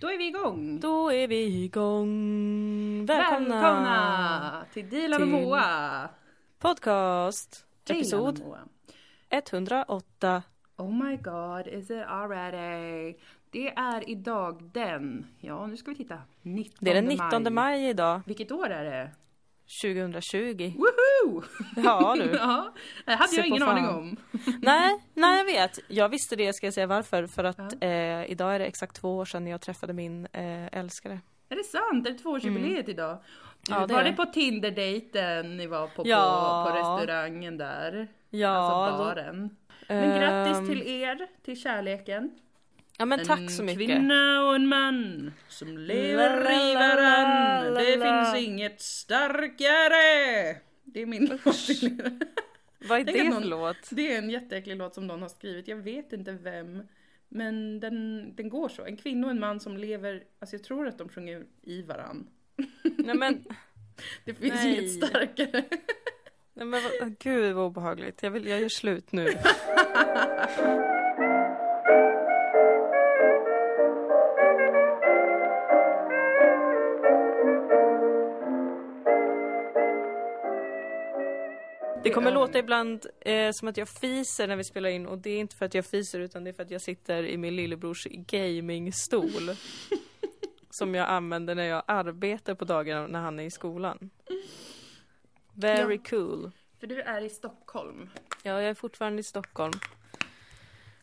Då är vi igång! Då är vi igång! Välkomna! Välkomna till Dilan och Moa! Podcast! Dilan Episod Moa. 108. Oh my god, is it already? Det är idag den, ja nu ska vi titta, 19 Det är den 19 maj idag, Vilket år är det? 2020. Woho! Ja du. ja, det hade jag ingen fan. aning om. Nej, nej jag vet. Jag visste det, ska jag säga varför. För att eh, idag är det exakt två år sedan jag träffade min eh, älskare. Är det sant? Är det tvåårsjubileet idag? Du, Mm. Ja, det var det på Tinder-dejten ni var på, Ja. på, på restaurangen där? Ja, alltså baren. Men grattis ehm, till er, till kärleken. Ja men tack så En mycket. kvinna och en man som lever i varann. Det finns inget starkare. Det är min Vad är Tänk det någon- för låt? Det är en jätteäcklig låt som någon har skrivit. Jag vet inte vem. Men den, den går så. En kvinna och en man som lever, alltså jag tror att de sjunger i varann. Nej men, Det finns Nej. inget starkare. nej, men gud vad obehagligt. Jag, vill, jag gör slut nu. Det kommer låta ibland eh, som att jag fiser när vi spelar in och det är inte för att jag fiser utan det är för att jag sitter i min lillebrors gamingstol. som jag använder när jag arbetar på dagarna när han är i skolan. Very Ja. cool. För du är i Stockholm. Ja, jag är fortfarande i Stockholm.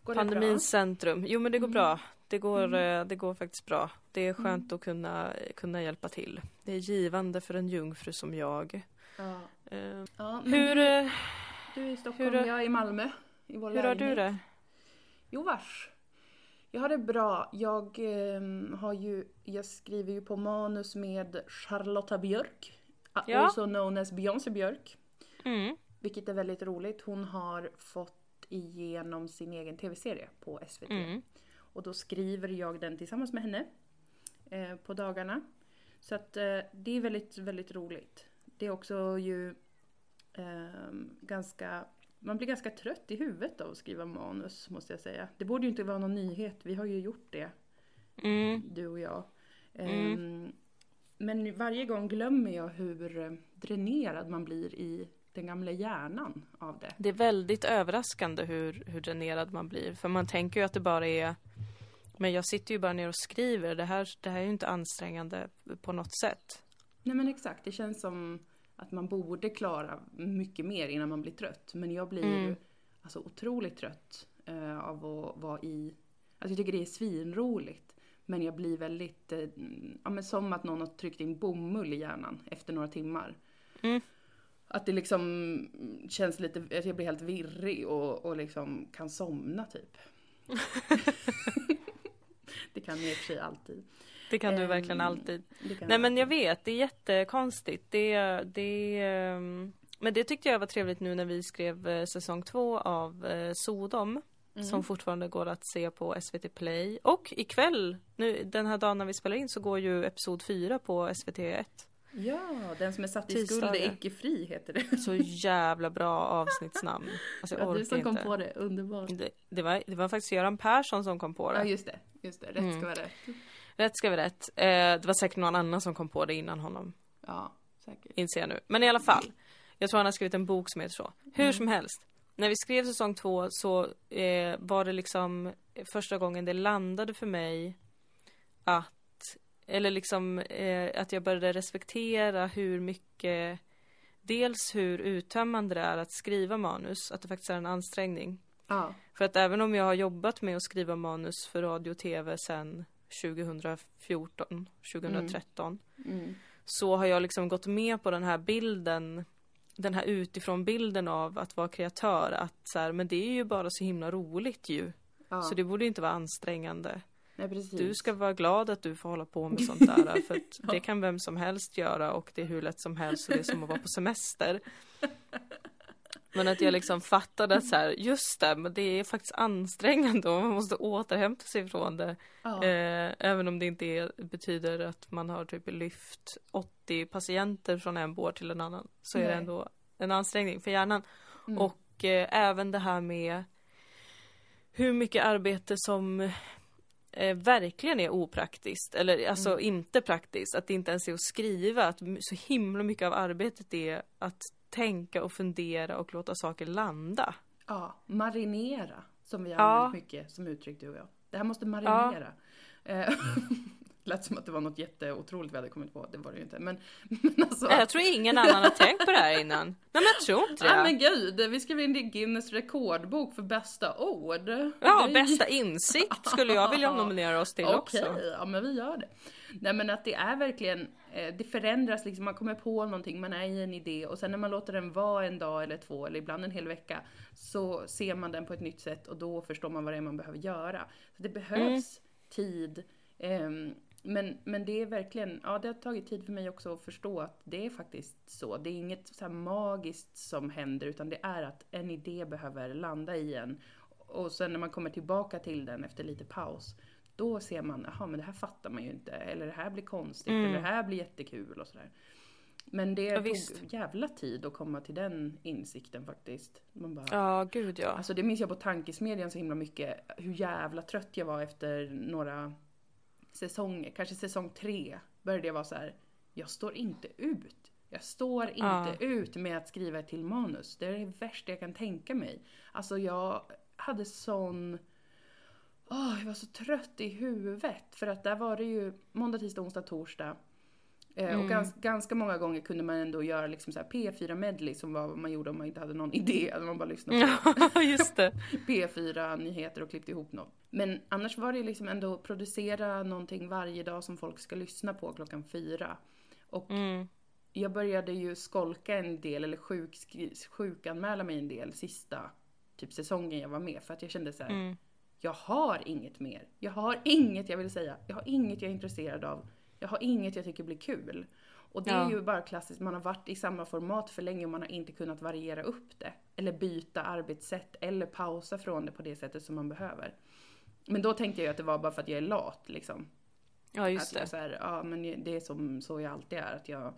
Går det Pandemins centrum. Jo men det går Mm. bra. Det går, eh, det går faktiskt bra. Det är skönt att kunna, kunna hjälpa till. Det är givande för en jungfru som jag. bra? Ja. Eh, Ja, hur, du, eh, du är i Stockholm, hur- jag är i Malmö. I vår hur har du lägenhet. det? Jo vars. Jag har det bra. Jag ehm, har ju, jag skriver ju på manus med Charlotta Björk. Ja. Also known as Beyoncé Björk. Mm. Vilket är väldigt roligt. Hon har fått igenom sin egen tv-serie på SVT. Mm. Och då skriver jag den tillsammans med henne eh, på dagarna. Så att eh, det är väldigt, väldigt roligt. Det är också ju ehm, ganska, man blir ganska trött i huvudet av att skriva manus måste jag säga. Det borde ju inte vara någon nyhet, vi har ju gjort det, Mm. du och jag. Ehm, Men varje gång glömmer jag hur eh, dränerad man blir i den gamla hjärnan av det. Det är väldigt överraskande hur, hur dränerad man blir. För man tänker ju att det bara är men jag sitter ju bara ner och skriver. Det här, det här är ju inte ansträngande på något sätt. Nej men exakt, det känns som att man borde klara mycket mer innan man blir trött. Men jag blir Mm. alltså, otroligt trött eh, av att vara i... Alltså jag tycker det är svinroligt. Men jag blir väldigt, eh, ja men som att någon har tryckt in bomull i hjärnan efter några timmar. Mm. Att det liksom känns lite, att jag blir helt virrig och, och liksom kan somna typ. det kan jag i och för sig alltid. Det kan du Ehm, verkligen alltid. Det kan Nej men jag alltid. vet, det är jättekonstigt. Det, det, ehm, men det tyckte jag var trevligt nu när vi skrev eh, säsong två av eh, Sodom. Mm. Som fortfarande går att se på SVT Play. Och ikväll, nu, den här dagen när vi spelar in, så går ju episod 4 på SVT1. Ja, den som är satt i skuld är icke fri heter det. Så jävla bra avsnittsnamn. Alltså jag var du som kom inte. på det, underbart. Det, det, var, det var faktiskt Göran Persson som kom på Ja det. just det, just det, rätt Mm. ska vara rätt. Rätt ska vara rätt. Eh, det var säkert någon annan som kom på det innan honom. Ja, säkert. Inser jag nu. Men i alla fall. Jag tror han har skrivit en bok som heter så. Hur Mm. som helst. När vi skrev säsong två så eh, var det liksom första gången det landade för mig att, eller liksom eh, att jag började respektera hur mycket, dels hur uttömmande det är att skriva manus, att det faktiskt är en ansträngning. Ja, För att även om jag har jobbat med att skriva manus för radio och tv sedan 2014, 2013 mm. så har jag liksom gått med på den här bilden den här utifrån bilden av att vara kreatör att så här, men det är ju bara så himla roligt ju. ja. Så det borde inte vara ansträngande. Nej. Du ska vara glad att du får hålla på med sånt där för Ja. det kan vem som helst göra och det är hur lätt som helst och det är som att vara på semester. Men att jag liksom fattade att så här, just det, men det är faktiskt ansträngande och man måste återhämta sig från det. ja. Eh, även om det inte är, betyder att man har typ lyft 80 patienter från en vård till en annan. Så är det Nej. ändå en ansträngning för hjärnan. Mm. Och eh, även det här med hur mycket arbete som eh, verkligen är opraktiskt, eller alltså Mm. inte praktiskt, att det inte ens är att skriva, att så himla mycket av arbetet är att tänka och fundera och låta saker landa. Ja, marinera. Som vi har Ja. använt mycket som uttryck du och jag. Det här måste marinera. Eh, Lät som att det var något jätteotroligt vi hade kommit på. Det var det ju inte. Men, men alltså. Nej, Jag tror ingen annan har tänkt på det här innan. Nej men jag tror inte Nej det. men gud, vi skrev in det i Guinness rekordbok för bästa ord. Ja, Det bästa insikt skulle jag vilja nominera oss till Okej, också. ja men vi gör det. Nej men att det är verkligen, eh, det förändras liksom, man kommer på någonting, man är i en idé och sen när man låter den vara en dag eller två eller ibland en hel vecka så ser man den på ett nytt sätt och då förstår man vad det är man behöver göra. Så det behövs tid. ehm, men, men det är verkligen, ja det har tagit tid för mig också att förstå att det är faktiskt så. Det är inget så här magiskt som händer utan det är att en idé behöver landa i en. Och sen när man kommer tillbaka till den efter lite paus, då ser man, jaha men det här fattar man ju inte, eller det här blir konstigt, Mm. eller det här blir jättekul och sådär. Men det Ja, tog visst. jävla tid att komma till den insikten faktiskt. Man bara, Ja, gud ja. Alltså det minns jag på tankesmedjan så himla mycket, hur jävla trött jag var efter några säsonger, kanske säsong tre började jag vara så här. jag står inte ut. Jag står inte Ja. ut med att skriva till manus. Det är det värsta jag kan tänka mig. Alltså jag hade sån... Åh, jag var så trött i huvudet. För att där var det ju måndag, tisdag, onsdag, torsdag. Eh, Mm. Och gans, ganska många gånger kunde man ändå göra liksom så här P4 medley som var vad man gjorde om man inte hade någon idé. Eller man bara lyssnade på just det. P4 nyheter och klippte ihop något. Men annars var det liksom ändå producera någonting varje dag som folk ska lyssna på klockan fyra. Och Mm. jag började ju skolka en del eller sjukskri- sjukanmäla mig en del sista typ säsongen jag var med för att jag kände så här. Mm. Jag har inget mer. Jag har inget jag vill säga. Jag har inget jag är intresserad av. Jag har inget jag tycker blir kul. Och det är Ja. ju bara klassiskt, man har varit i samma format för länge och man har inte kunnat variera upp det. Eller byta arbetssätt eller pausa från det på det sättet som man behöver. Men då tänkte jag ju att det var bara för att jag är lat liksom. Ja, just att det. Så här, ja men det är som så jag alltid är. Att jag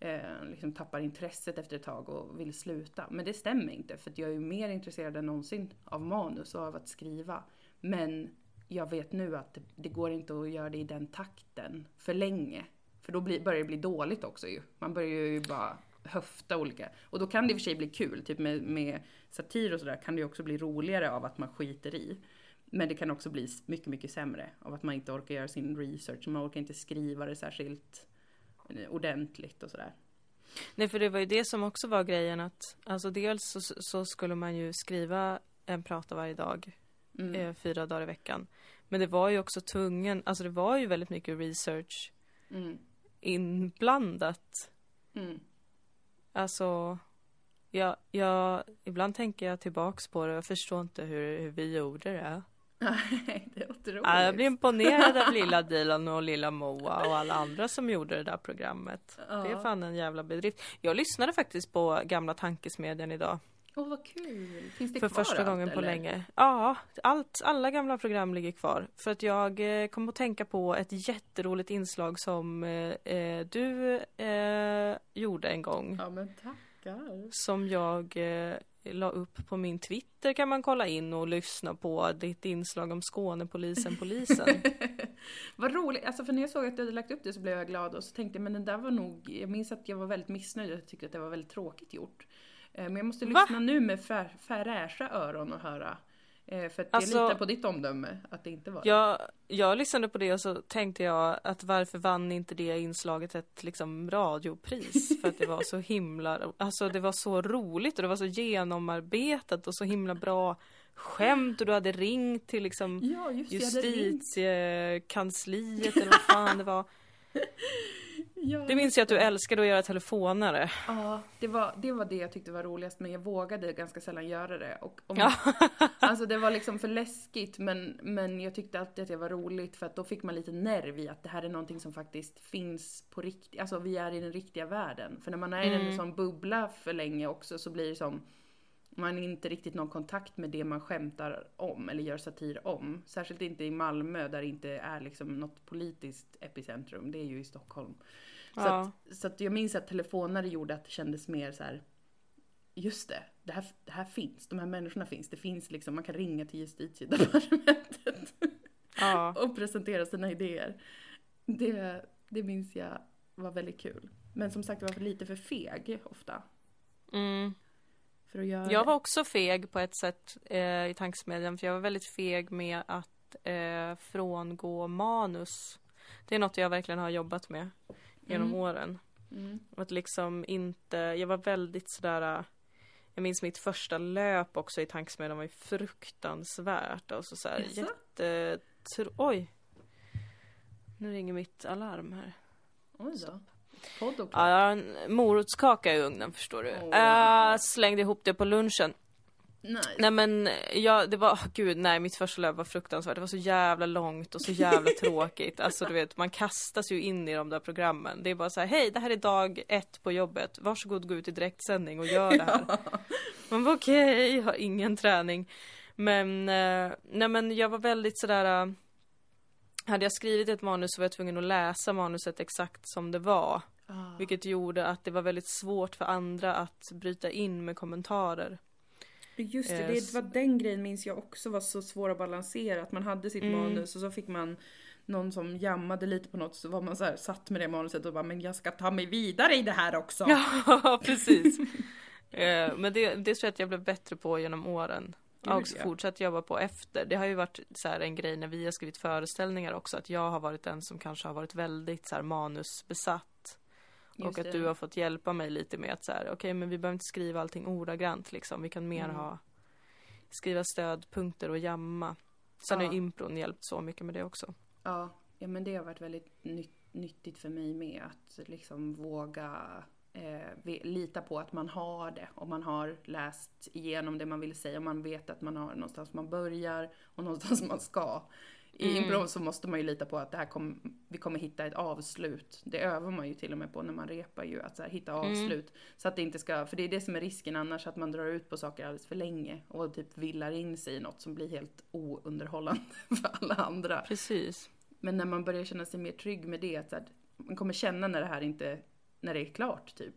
eh, liksom tappar intresset efter ett tag och vill sluta. Men det stämmer inte för jag är ju mer intresserad än någonsin av manus och av att skriva. Men jag vet nu att det, det går inte att göra det i den takten för länge. För då blir, börjar det bli dåligt också ju. Man börjar ju bara höfta olika. Och då kan det i och för sig bli kul, typ med, med satir och sådär kan det ju också bli roligare av att man skiter i. Men det kan också bli mycket, mycket sämre av att man inte orkar göra sin research. Man orkar inte skriva det särskilt eh, ordentligt och sådär. Nej, för det var ju det som också var grejen att alltså dels så, så skulle man ju skriva en prata varje dag, Mm. eh, fyra dagar i veckan. Men det var ju också tvungen, alltså det var ju väldigt mycket research Mm. inblandat. Mm. Alltså, jag, jag, ibland tänker jag tillbaks på det och jag förstår inte hur, hur vi gjorde det. Nej, det är otroligt. Ja, jag blir imponerad av lilla Dilan och lilla Moa och alla andra som gjorde det där programmet. Det är Ja. fan en jävla bedrift. Jag lyssnade faktiskt på gamla Tankesmedjan idag. Åh vad kul! Finns det För kvar första allt, gången på eller? länge. Ja, allt, alla gamla program ligger kvar. För att jag eh, kom att tänka på ett jätteroligt inslag som eh, eh, du eh, gjorde en gång. Ja men tackar. Som jag eh, la upp på min Twitter kan man kolla in och lyssna på ditt inslag om Skånepolisen, polisen. Vad roligt, alltså för när jag såg att du hade lagt upp det så blev jag glad och så tänkte jag men den där var nog, jag minns att jag var väldigt missnöjd och tyckte att det var väldigt tråkigt gjort. Eh, Men jag måste Va? lyssna nu med fär, fräscha öron och höra. Eh, För att Alltså- jag litar på ditt omdöme att det inte var det. Jag, jag lyssnade på det och så tänkte jag att varför vann inte det inslaget ett liksom radiopris? För att det var så himla, alltså det var så roligt och det var så genomarbetat och så himla bra skämt och du hade ringt till liksom Ja just jag justitiekansliet eller vad fan det var. Ja, Det minns jag att du älskade att göra telefonare. Ja, det var, det var det jag tyckte var roligast men jag vågade ganska sällan göra det. Och om, Ja. Alltså det var liksom för läskigt men, men jag tyckte alltid att det var roligt för att då fick man lite nerv i att det här är någonting som faktiskt finns på riktigt, alltså vi är i den riktiga världen. För när man är i Mm. en sån bubbla för länge också så blir det som man har inte riktigt någon kontakt med det man skämtar om eller gör satir om. Särskilt inte i Malmö där det inte är liksom något politiskt epicentrum, det är ju i Stockholm. Så, Ja. att, så att jag minns att telefonare gjorde att det kändes mer så här. Just det, det här, det här finns, de här människorna finns. Det finns liksom, man kan ringa till justitiedepartementet. Ja. och presentera sina idéer. Det, det minns jag var väldigt kul. Men som sagt, jag var lite för feg ofta. Mm. För att göra Jag var också feg på ett sätt eh, i tankesmedjan för jag var väldigt feg med att eh, frångå manus. Det är något jag verkligen har jobbat med genom Mm. åren. Mm. Att liksom inte, jag var väldigt sådär äh, Jag minns mitt första löp också i tankesmedjan var ju fruktansvärt. Alltså så här, Jaså? jätte... Oj! Nu ringer mitt alarm här. Oj då. Podd och Ja, en morotskaka i ugnen förstår du. Åh. Jag slängde ihop det på lunchen. Nice. Nej men, ja, det var, gud nej, mitt första löp var fruktansvärt. Det var så jävla långt och så jävla tråkigt. Alltså du vet, man kastas ju in i de där programmen. Det är bara så här, hej, det här är dag ett på jobbet. Varsågod gå ut i direktsändning och gör det här. Man var okej, har ingen träning. Men, eh, nej men jag var väldigt sådär eh, Hade jag skrivit ett manus så var jag tvungen att läsa manuset exakt som det var. Ah. Vilket gjorde att det var väldigt svårt för andra att bryta in med kommentarer. Just det, Eh, det var den grejen minns jag också var så svår att balansera. Att man hade sitt Mm. manus och så fick man någon som jammade lite på något så var man så här, satt med det manuset och bara men jag ska ta mig vidare i det här också. Ja, precis. Eh, Men det, det tror jag att jag blev bättre på genom åren. Jag har också ja. fortsatt jobba på efter. Det har ju varit så här en grej när vi har skrivit föreställningar också, att jag har varit den som kanske har varit väldigt så här manusbesatt. Just och att det. du har fått hjälpa mig lite med att så här, okej men vi behöver inte skriva allting ordagrant liksom. Vi kan mer Mm. ha skriva stödpunkter och jamma. Sen Ja. har impron hjälpt så mycket med det också. Ja, ja men det har varit väldigt nytt, nyttigt för mig med att liksom våga eh, lita på att man har det och man har läst igenom det man vill säga och man vet att man har någonstans man börjar och någonstans man ska. I Mm. impro så måste man ju lita på att det här kom, vi kommer hitta ett avslut. Det övar man ju till och med på när man repar ju, att så här, hitta Mm. avslut. Så att det inte ska, för det är det som är risken annars, att man drar ut på saker alldeles för länge och typ villar in sig i något som blir helt ounderhållande för alla andra. Precis. Men när man börjar känna sig mer trygg med det, att så här, man kommer känna när det här inte, när det är klart typ.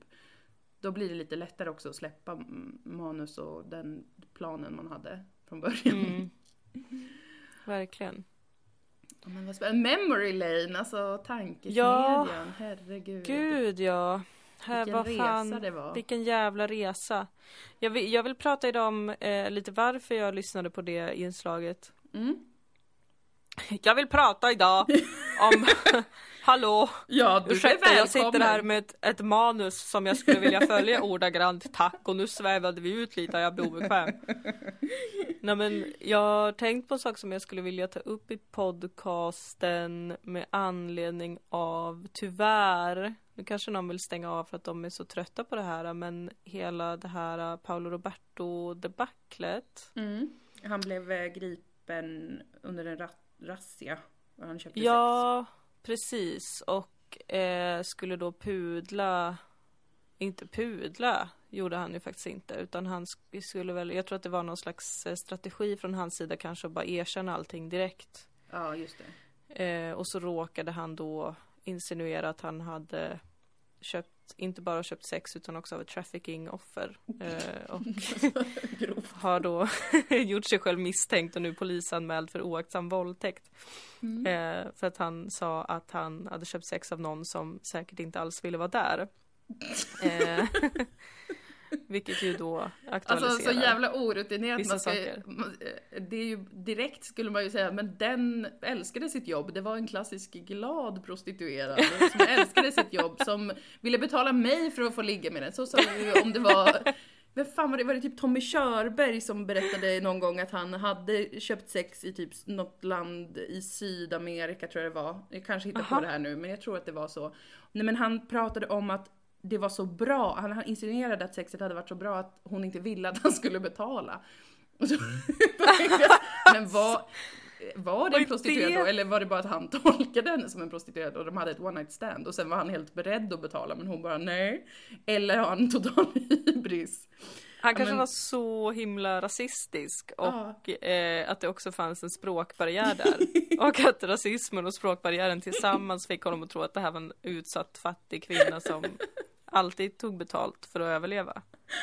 Då blir det lite lättare också att släppa mm, manus och den planen man hade från början. Mm. Verkligen. Men vad spännande. Memory lane, alltså tankesmedjan, Ja. herregud. Gud ja. Här, Vilken vad fan, resa det var. Vilken jävla resa. Jag vill, jag vill prata idag om eh, lite varför jag lyssnade på det inslaget. Mm. Jag vill prata idag om, hallå, Ja, du ursäkta jag sitter här med ett, ett manus som jag skulle vilja följa ordagrant, tack och nu svävade vi ut lite jag blir obekväm. Nej men jag har tänkt på en sak som jag skulle vilja ta upp i podcasten med anledning av, tyvärr, nu kanske någon vill stänga av för att de är så trötta på det här, men hela det här Paolo Roberto debaclet. Mm. Han blev eh, gripen under en ra- razzia. och Han köpte sex. Precis. Och eh, skulle då pudla, inte pudla gjorde han ju faktiskt inte, utan han sk- skulle väl, jag tror att det var någon slags eh, strategi från hans sida kanske att bara erkänna allting direkt. Ja, just det. Eh, och så råkade han då insinuera att han hade köpt, inte bara köpt sex utan också av ett trafficking-offer. Eh, och har då gjort sig själv misstänkt och nu polisanmäld för oaktsam våldtäkt. Mm. Eh, för att han sa att han hade köpt sex av någon som säkert inte alls ville vara där. Eh, vilket ju då aktualiserar. Alltså så jävla orutinerat. vissa Man ska, saker. det är ju direkt skulle man ju säga, men den älskade sitt jobb. Det var en klassisk glad prostituerad som älskade sitt jobb, som ville betala mig för att få ligga med den. Så som om det var men fan var det, var det typ Tommy Körberg som berättade någon gång att han hade köpt sex i typ något land i Sydamerika tror jag det var. Jag kanske hittar Aha. på det här nu men jag tror att det var så. Nej men han pratade om att det var så bra, han, han insinuerade att sexet hade varit så bra att hon inte ville att han skulle betala. Och så, men var, var det Vad en prostituerad då eller var det bara att han tolkade henne som en prostituerad och de hade ett one night stand och sen var han helt beredd att betala men hon bara nej. Eller har han total hybris? Han kanske men- var så himla rasistisk och eh, att det också fanns en språkbarriär där. och att rasismen och språkbarriären tillsammans fick honom att tro att det här var en utsatt fattig kvinna som alltid tog betalt för att överleva.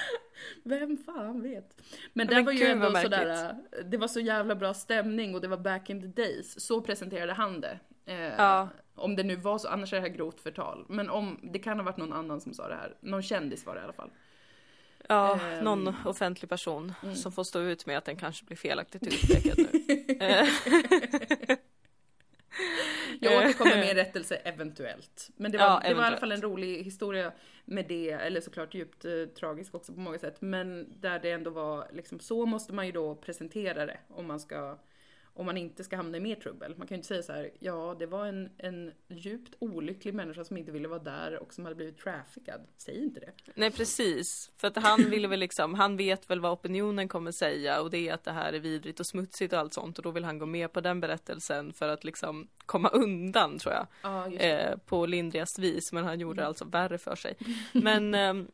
Vem fan vet? Men det var ju ändå vad sådär, det var så jävla bra stämning och det var back in the days. Så presenterade han det. Eh, Ja. Om det nu var så, annars är det här grovt förtal. Men om, det kan ha varit någon annan som sa det här. Någon kändis var det i alla fall. Ja, Ehm. någon offentlig person Mm. som får stå ut med att den kanske blir felaktigt utpekad nu. Jag återkommer med en rättelse eventuellt. Men det var, Ja, det var i alla fall en rolig historia med det, eller såklart djupt eh, tragisk också på många sätt. Men där det ändå var liksom, så måste man ju då presentera det om man ska om man inte ska hamna i mer trubbel. Man kan ju inte säga så här, ja det var en, en djupt olycklig människa som inte ville vara där och som hade blivit traffickad. Säg inte det. Nej precis, för att han ville väl liksom, han vet väl vad opinionen kommer säga och det är att det här är vidrigt och smutsigt och allt sånt och då vill han gå med på den berättelsen för att liksom komma undan tror jag. Det. Eh, på lindrigast vis men han gjorde det alltså värre för sig. Men ehm,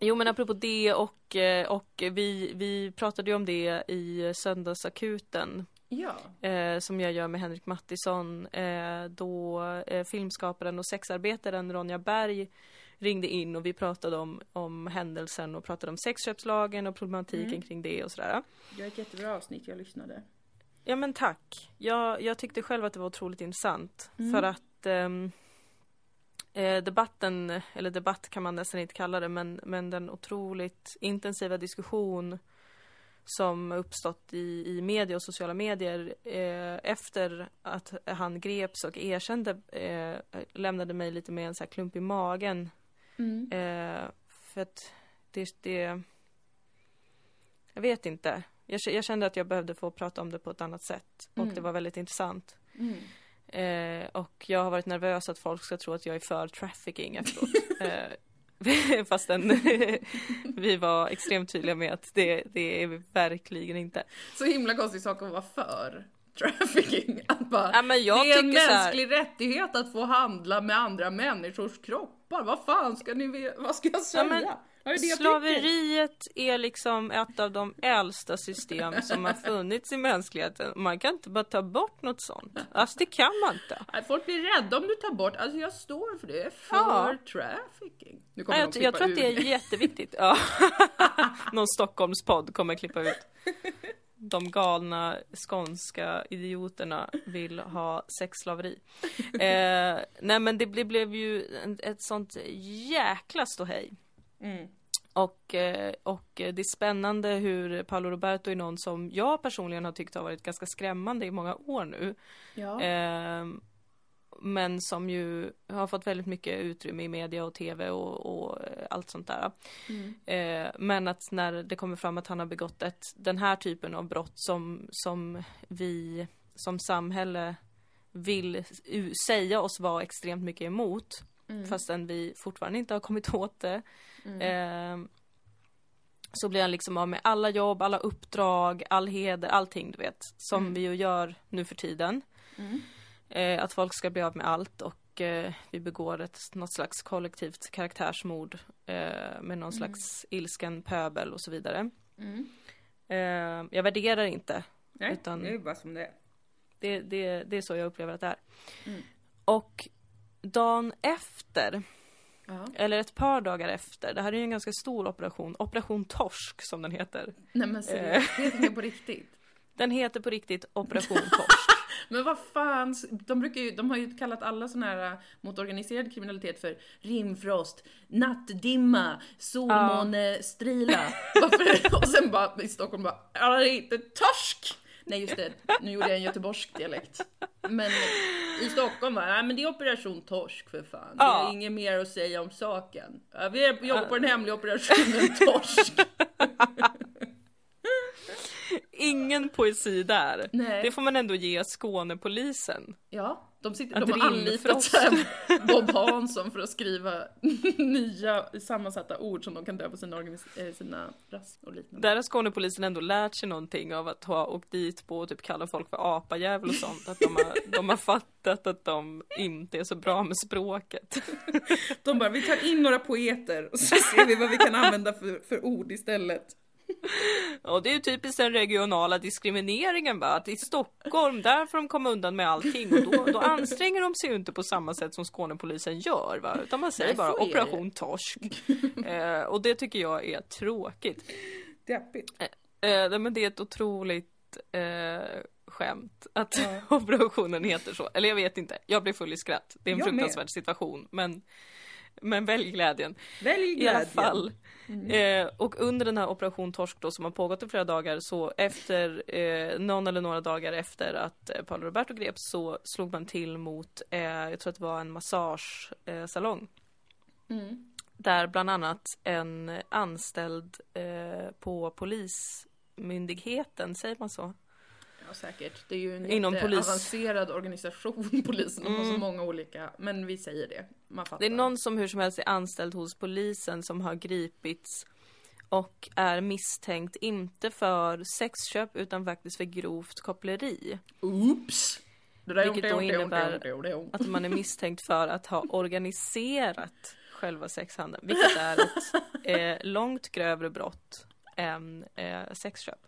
Jo men apropå det och, eh, och vi, vi pratade ju om det i söndagsakuten Ja. eh, som jag gör med Henrik Mattisson eh, då eh, filmskaparen och sexarbetaren Ronja Berg ringde in och vi pratade om, om händelsen och pratade om sexköpslagen och problematiken Mm. kring det och sådär. Det var ett jättebra avsnitt, jag lyssnade. Ja men tack. Jag, jag tyckte själv att det var otroligt intressant Mm. för att ehm, eh, debatten, eller debatt kan man nästan inte kalla det, men, men den otroligt intensiva diskussion som uppstått i, i media och sociala medier eh, efter att han greps och erkände eh, lämnade mig lite med en så här klump i magen. Mm. Eh, för att det, det... Jag vet inte. Jag, jag kände att jag behövde få prata om det på ett annat sätt. Och Mm. det var väldigt intressant. Mm. Eh, och jag har varit nervös att folk ska tro att jag är för trafficking efteråt. eh, fastän vi var extremt tydliga med att det, det är vi verkligen inte. Så himla konstig sak att vara för trafficking. Att bara, Ja, men jag det är en så här- mänsklig rättighet att få handla med andra människors kroppar. Vad fan ska ni, vad ska jag säga? Ja, men Ja, jag. Slaveriet är liksom ett av de äldsta system som har funnits i mänskligheten. Man kan inte bara ta bort något sånt. Alltså det kan man inte. Nej, Folk blir rädda om du tar bort, alltså jag står för det, jag för Ja. trafficking. Nu Ja, kommer jag, de jag klippa tror att det är jätteviktigt. Ja. Någon Stockholmspodd kommer klippa ut. De galna skånska idioterna vill ha sexslaveri. Eh, nej men det ble, blev ju ett sånt jäkla ståhej. Mm. Och, eh, och det är spännande hur Paolo Roberto är någon som jag personligen har tyckt har varit ganska skrämmande i många år nu. Ja. Eh, men som ju har fått väldigt mycket utrymme i media och tv och, och allt sånt där. Mm. Eh, men att när det kommer fram att han har begått ett, den här typen av brott som, som vi som samhälle vill säga oss vara extremt mycket emot. Mm. Fastän vi fortfarande inte har kommit åt det. Mm. Eh, så blir han liksom av med alla jobb, alla uppdrag, all heder, allting du vet. Som Mm. vi ju gör nu för tiden. Mm. Eh, att folk ska bli av med allt och eh, vi begår ett, något slags kollektivt karaktärsmord eh, med någon slags ilsken pöbel och så vidare. Mm. Eh, jag värderar inte. Nej, Utan- det är bara som det är. Det, det, det är så jag upplever att det är. Mm. Och dagen efter, Ja. eller ett par dagar efter, det här är ju en ganska stor operation, Operation Torsk som den heter. Nej men seriöst, det är på riktigt. Den heter på riktigt Operation Torsk. Men vad fan, de, brukar ju, de har ju kallat alla såna här äh, mot organiserad kriminalitet för rimfrost, nattdimma, solmånestrila. Varför? Och sen bara i Stockholm bara, ja det är inte torsk! Nej just det, nu gjorde jag en göteborgsk dialekt. Men i Stockholm var nej men det är operation torsk för fan. Det Ja. är inget mer att säga om saken. Vi jobbar på den hemliga operationen torsk. Ingen poesi där. Nej. Det får man ändå ge Skånepolisen. Ja, de, sitter, de har anlitat Bob Hansson för att skriva nya sammansatta ord som de kan döpa sina, organis- eh, sina ras och liknande. Där har Skånepolisen ändå lärt sig någonting av att ha åkt dit på och typ kalla folk för apajävel och sånt. Att de har, de har fattat att de inte är så bra med språket. De bara, vi tar in några poeter och så ser vi vad vi kan använda för, för ord istället. Och det är ju typiskt den regionala diskrimineringen bara, att i Stockholm, där får de komma undan med allting och då, då anstränger de sig ju inte på samma sätt som Skånepolisen gör va, utan man säger Nej, bara operation torsk. eh, och det tycker jag är tråkigt. Deppigt. Eh, nej, men det är ett otroligt eh, skämt att Ja. operationen heter så. Eller jag vet inte, jag blir full i skratt. Det är en Jag med. fruktansvärd situation, men, men välj glädjen. Välj I glädjen. alla fall. Mm. Eh, och under den här operation Torsk då som har pågått i flera dagar så efter eh, någon eller några dagar efter att eh, Paolo Roberto greps så slog man till mot, eh, jag tror att det var en massagesalong. Salong, Mm. där bland annat en anställd eh, på polismyndigheten, säger man så? Ja, säkert. Det är ju en Inom polis. avancerad organisation, polisen. De har så Mm. många olika, men vi säger det. Man fattar. Det är någon som hur som helst är anställd hos polisen som har gripits och är misstänkt inte för sexköp utan faktiskt för grovt koppleri. Oops! Det där Vilket då innebär. Att man är misstänkt för att ha organiserat själva sexhandeln, vilket är ett eh, långt grövre brott än eh, sexköp.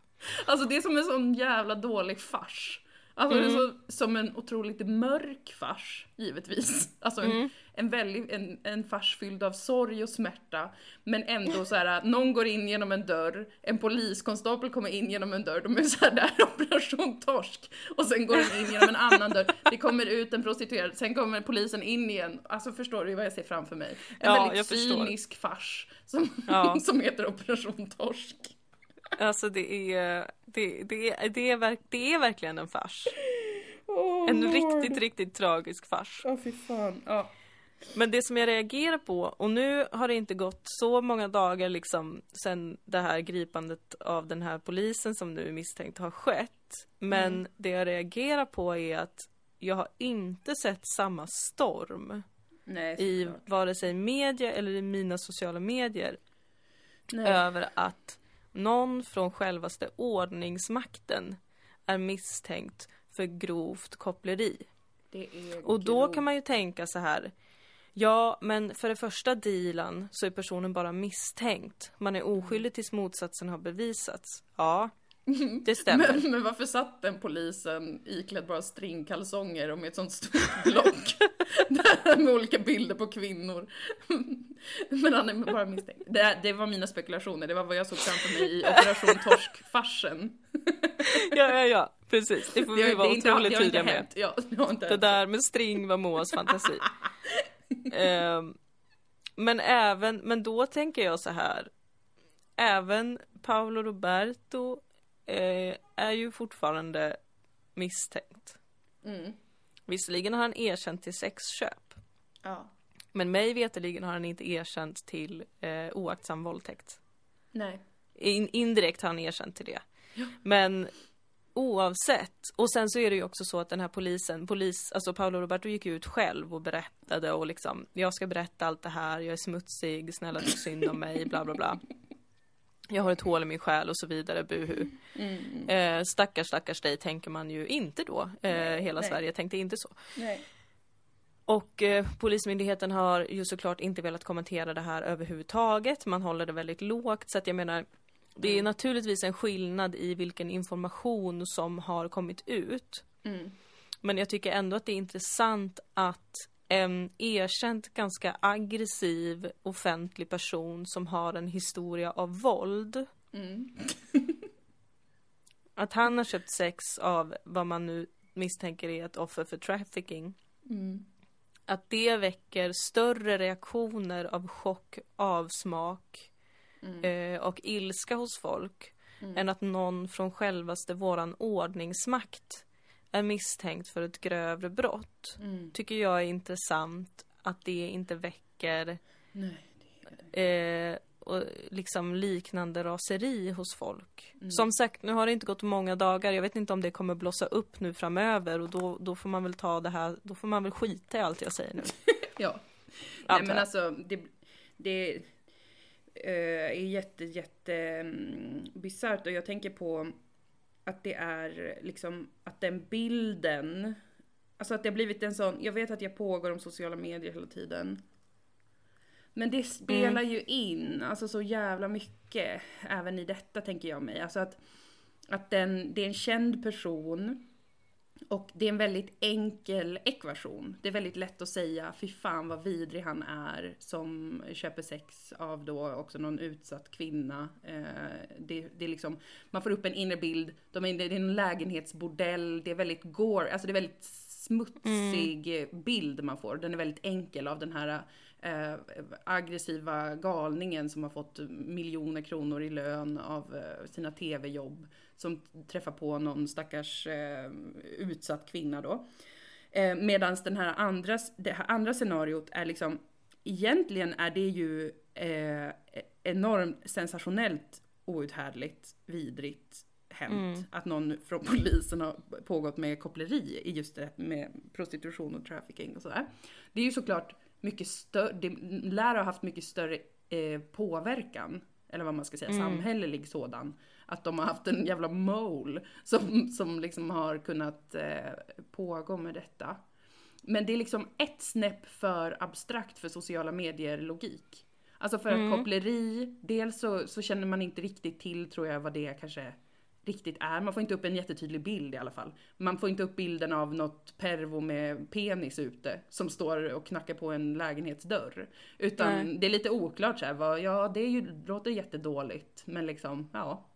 Alltså det är som en sån jävla dålig fars. Alltså det är Mm. så, som en otroligt mörk fars, givetvis. Alltså en, Mm. en, väldigt, en, en fars fylld av sorg och smärta. Men ändå så här, någon går in genom en dörr, en poliskonstapel kommer in genom en dörr, de är så här, där är operation torsk. Och sen går den in genom en annan dörr, det kommer ut en prostituerad, sen kommer polisen in igen. Alltså förstår du vad jag ser framför mig? En Ja, väldigt förstår. cynisk fars som, Ja. som heter operation torsk. Alltså det är, det, det, är, det, är, verk, det är verkligen en fars. Oh, En Lord. riktigt, riktigt tragisk fars. Ja, fy fan. Ja. Men det som jag reagerar på, och nu har det inte gått så många dagar liksom sen det här gripandet av den här polisen som nu är misstänkt har skett. Men Mm. det jag reagerar på är att jag har inte sett samma storm Nej, i vare sig media eller i mina sociala medier Nej. över att någon från självaste ordningsmakten är misstänkt för grovt koppleri. Och då grovt. kan man ju tänka så här. Ja, men för det första dealen så är personen bara misstänkt. Man är oskyldig tills motsatsen har bevisats. Ja, det stämmer. Men, men varför satt den polisen iklädd bara stringkalsonger och med ett sånt stort block? Där med olika bilder på kvinnor. Men han är bara misstänkt. Det, det var mina spekulationer, det var vad jag såg framför mig i Operation Torsk-farsen. Ja, ja, ja, precis. Det får vi vara det är inte- otroligt tydliga med. Ja, det Det där med string var Moas fantasi. Ehm, men även, men då tänker jag så här. Även Paolo Roberto eh, är ju fortfarande misstänkt. Mm. Visserligen har han erkänt till sexköp. Ja. Men mig veterligen har han inte erkänt till eh, oaktsam våldtäkt. Nej. In, indirekt har han erkänt till det. Men oavsett. Och sen så är det ju också så att den här polisen, polis, alltså Paolo Roberto gick ut själv och berättade och liksom, jag ska berätta allt det här, jag är smutsig, snälla tyck synd om mig, bla bla bla. Jag har ett hål i min själ och så vidare, buhu. Mm. Eh, stackars, stackars dig tänker man ju inte då. Eh, Nej, hela nej. Sverige tänkte inte så. Nej. Och eh, Polismyndigheten har ju såklart inte velat kommentera det här överhuvudtaget. Man håller det väldigt lågt. Så att jag menar, det är Mm. naturligtvis en skillnad i vilken information som har kommit ut. Mm. Men jag tycker ändå att det är intressant att en erkänt ganska aggressiv offentlig person som har en historia av våld, Mm. att han har köpt sex av vad man nu misstänker är ett offer för trafficking. Mm. att det väcker större reaktioner av chock, avsmak Mm. eh, och ilska hos folk Mm. än att någon från självaste våran ordningsmakt är misstänkt för ett grövre brott. Mm. Tycker jag är intressant att det inte väcker Nej, det det. eh, och liksom liknande raseri hos folk. Mm. Som sagt, nu har det inte gått många dagar. Jag vet inte om det kommer blossa upp nu framöver och då, då får man väl ta det här, då får man väl skita i allt jag säger nu. Ja. Nej men alltså det, det eh, är jätte jätte mm, bisarrt och jag tänker på att det är liksom att den bilden Alltså att det har blivit en sån, jag vet att jag pågår om sociala medier hela tiden. Men det spelar ju in, alltså så jävla mycket, även i detta tänker jag mig. Alltså att, att den, det är en känd person och det är en väldigt enkel ekvation. Det är väldigt lätt att säga, fy fan vad vidrig han är som köper sex av då också någon utsatt kvinna. Eh, det, det är liksom, man får upp en inre bild, de är, det är en lägenhetsbordell, det är väldigt gore, alltså det är väldigt smutsig mm. bild man får. Den är väldigt enkel av den här eh, aggressiva galningen som har fått miljoner kronor i lön av eh, sina tv-jobb. Som träffar på någon stackars eh, utsatt kvinna då. Eh, Medan den här andra, det här andra scenariot är liksom, egentligen är det ju eh, enormt sensationellt outhärdligt, vidrigt, hänt. Mm. Att någon från polisen har pågått med koppleri i just det med prostitution och trafficking och sådär. Det är ju såklart mycket större, det lär ha haft mycket större eh, påverkan, eller vad man ska säga, mm. samhällelig sådan. Att de har haft en jävla mole som, som liksom har kunnat eh, pågå med detta. Men det är liksom ett snäpp för abstrakt för sociala medier-logik. Alltså för mm. att koppleri, dels så, så känner man inte riktigt till tror jag vad det kanske riktigt är. Man får inte upp en jättetydlig bild i alla fall. Man får inte upp bilden av något pervo med penis ute som står och knackar på en lägenhetsdörr. Utan Nej. det är lite oklart så här, vad, ja det är ju, låter jättedåligt men liksom, ja.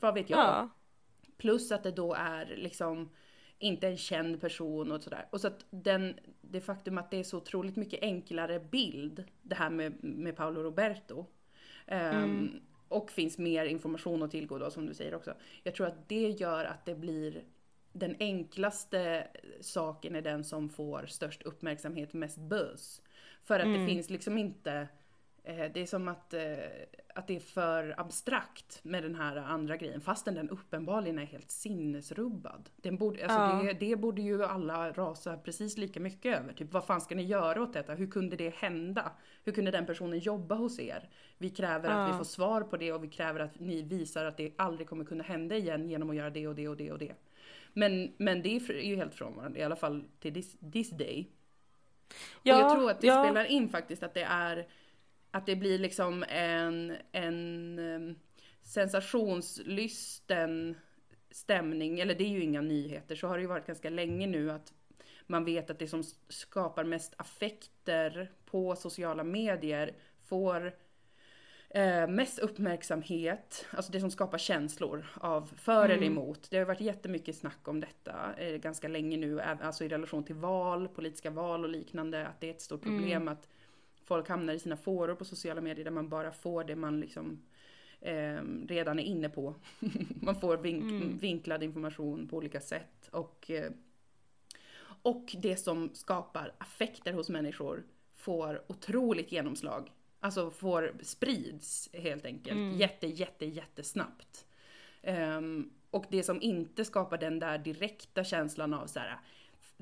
Vad vet jag? Ja. Plus att det då är liksom inte en känd person och sådär. Och så att den, det faktum att det är så otroligt mycket enklare bild, det här med, med Paolo Roberto. Um, mm och finns mer information att tillgå då som du säger också. Jag tror att det gör att det blir den enklaste saken är den som får störst uppmärksamhet, mest buzz. För att mm. det finns liksom inte det är som att, eh, att det är för abstrakt med den här andra grejen fastän den uppenbarligen är helt sinnesrubbad. Den borde, alltså ja. det, det, borde ju alla rasa precis lika mycket över. Typ vad fan ska ni göra åt detta? Hur kunde det hända? Hur kunde den personen jobba hos er? Vi kräver ja. att vi får svar på det och vi kräver att ni visar att det aldrig kommer kunna hända igen genom att göra det och det och det och det. Men, men det är ju helt frånvarande, i alla fall till this, this day. Ja, och jag tror att det ja. spelar in faktiskt att det är att det blir liksom en, en sensationslysten stämning, eller det är ju inga nyheter, så har det ju varit ganska länge nu att man vet att det som skapar mest affekter på sociala medier får eh, mest uppmärksamhet, alltså det som skapar känslor av för mm. eller emot. Det har varit jättemycket snack om detta eh, ganska länge nu, alltså i relation till val, politiska val och liknande, att det är ett stort problem mm. att folk hamnar i sina fåror på sociala medier där man bara får det man liksom eh, redan är inne på. man får vink mm. vinklad information på olika sätt och, eh, och det som skapar affekter hos människor får otroligt genomslag. Alltså får sprids helt enkelt mm. jätte, jätte, jättesnabbt. Um, och det som inte skapar den där direkta känslan av så här,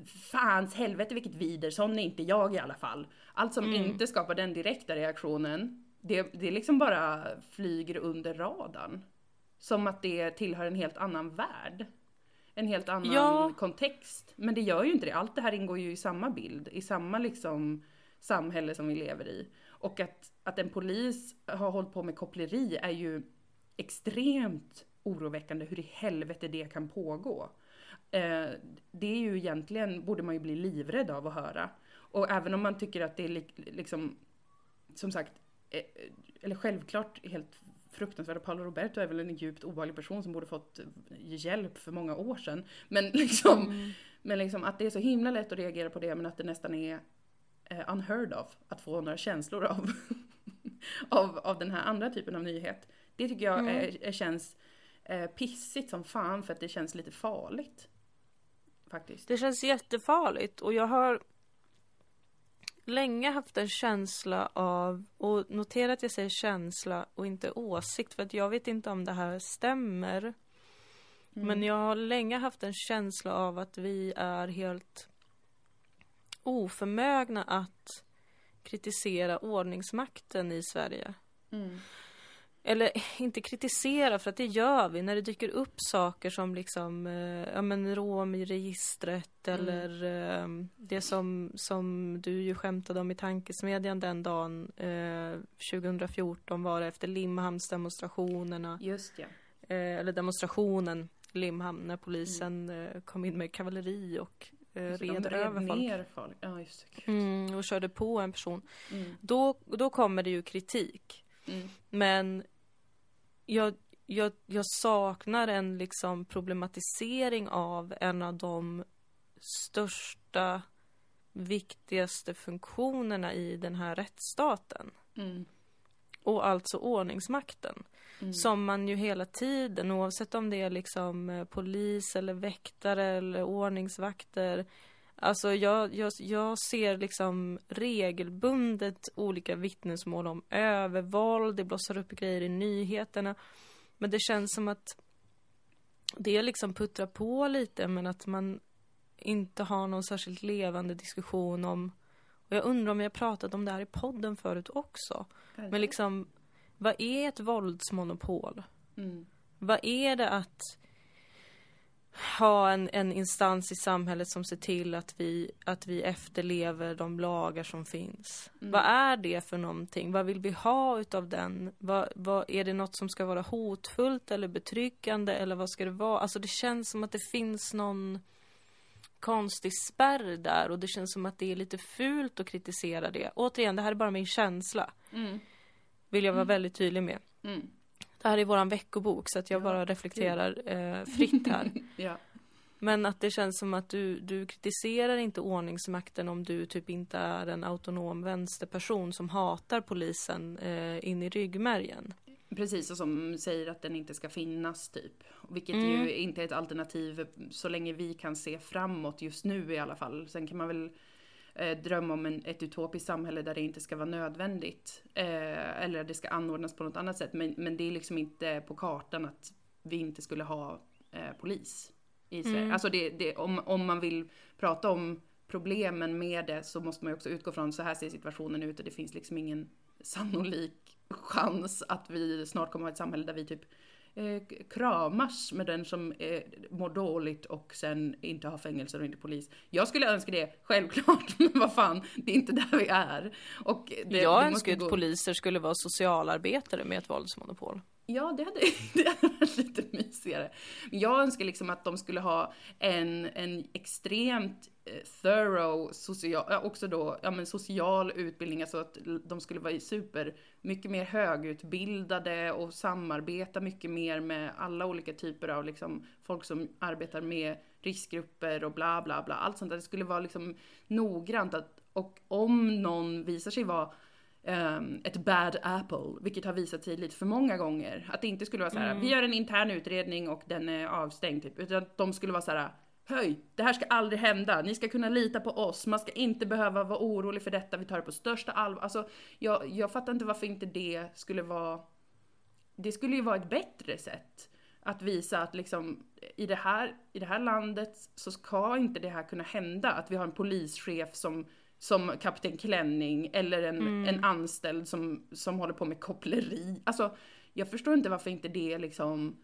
fans helvete vilket vider, sån är inte jag i alla fall. Allt som mm. inte skapar den direkta reaktionen, det, det liksom bara flyger under radarn. Som att det tillhör en helt annan värld. En helt annan ja. kontext. Men det gör ju inte det. Allt det här ingår ju i samma bild, i samma liksom samhälle som vi lever i. Och att, att en polis har hållit på med koppleri är ju extremt oroväckande hur i helvete det kan pågå. Eh, det är ju egentligen, borde man ju bli livrädd av att höra. Och även om man tycker att det är liksom, som sagt, eh, eller självklart helt fruktansvärt. Paolo Roberto är väl en djupt obehaglig person som borde fått hjälp för många år sedan. Men liksom, mm. men liksom att det är så himla lätt att reagera på det men att det nästan är eh, unheard of att få några känslor av, av, av den här andra typen av nyhet. Det tycker jag mm. är, är, känns eh, pissigt som fan för att det känns lite farligt. Faktiskt. Det känns jättefarligt och jag har länge haft en känsla av, och notera att jag säger känsla och inte åsikt för att jag vet inte om det här stämmer. Mm. Men jag har länge haft en känsla av att vi är helt oförmögna att kritisera ordningsmakten i Sverige. Mm. Eller inte kritisera för att det gör vi när det dyker upp saker som liksom, eh, ja men rom i registret Mm. eller eh, det som, som du ju skämtade om i tankesmedjan den dagen, eh, 2014 var det efter Limhamnsdemonstrationerna, Just ja. eh, eller demonstrationen Limhamn när polisen eh, kom in med kavalleri och eh, red red över folk. ner folk. Ja, just det. Mm, och körde på en person. Mm. Då, då kommer det ju kritik. Mm. Men jag, jag, jag saknar en liksom problematisering av en av de största, viktigaste funktionerna i den här rättsstaten. Mm. Och alltså ordningsmakten. Mm. Som man ju hela tiden, oavsett om det är liksom eh, polis eller väktare eller ordningsvakter. Alltså jag, jag, jag ser liksom regelbundet olika vittnesmål om övervåld, det blossar upp grejer i nyheterna. Men det känns som att det liksom puttrar på lite men att man inte har någon särskilt levande diskussion om och jag undrar om vi har pratat om det här i podden förut också. Men liksom, vad är ett våldsmonopol? Mm. Vad är det att ha en, en instans i samhället som ser till att vi, att vi efterlever de lagar som finns? Mm. Vad är det för någonting? Vad vill vi ha utav den? Vad, vad, är det något som ska vara hotfullt eller betryggande eller vad ska det vara? Alltså det känns som att det finns någon konstig spärr där och det känns som att det är lite fult att kritisera det. Återigen, det här är bara min känsla. Mm. Vill jag vara väldigt tydlig med. Mm. Det här är våran veckobok så att jag Ja, bara reflekterar eh, fritt här. Ja. Men att det känns som att du, du kritiserar inte ordningsmakten om du typ inte är en autonom vänsterperson som hatar polisen eh, in i ryggmärgen. Precis, och som säger att den inte ska finnas typ. Vilket Mm. ju inte är ett alternativ så länge vi kan se framåt just nu i alla fall. Sen kan man väl eh, drömma om en, ett utopiskt samhälle där det inte ska vara nödvändigt. Eh, eller det ska anordnas på något annat sätt. Men, men det är liksom inte på kartan att vi inte skulle ha eh, polis i Sverige. Mm. Alltså det, det, om, om man vill prata om problemen med det så måste man ju också utgå från så här ser situationen ut och det finns liksom ingen sannolik chans att vi snart kommer ha ett samhälle där vi typ kramas med den som eh, mår dåligt och sen inte har fängelser och inte polis. Jag skulle önska det, självklart, men vad fan, det är inte där vi är. Och det, jag önskar att gå- poliser skulle vara socialarbetare med ett våldsmonopol. Ja, det hade, det hade varit lite mysigare. Jag önskar liksom att de skulle ha en, en extremt eh, thorough social, också då, ja men social utbildning, alltså att de skulle vara super, mycket mer högutbildade och samarbeta mycket mer med alla olika typer av liksom folk som arbetar med riskgrupper och bla bla bla, allt sånt där. Det skulle vara liksom noggrant att, och om någon visar sig vara ehm, ett bad apple, vilket har visat sig lite för många gånger. Att det inte skulle vara så här, Mm. vi gör en intern utredning och den är avstängd typ, utan att de skulle vara så här, höj, det här ska aldrig hända, ni ska kunna lita på oss, man ska inte behöva vara orolig för detta, vi tar det på största allvar. Alltså, jag, jag fattar inte varför inte det skulle vara, det skulle ju vara ett bättre sätt att visa att liksom i det här, i det här landet så ska inte det här kunna hända, att vi har en polischef som som kapten Klänning eller en, Mm. en anställd som, som håller på med koppleri. Alltså, jag förstår inte varför inte det liksom...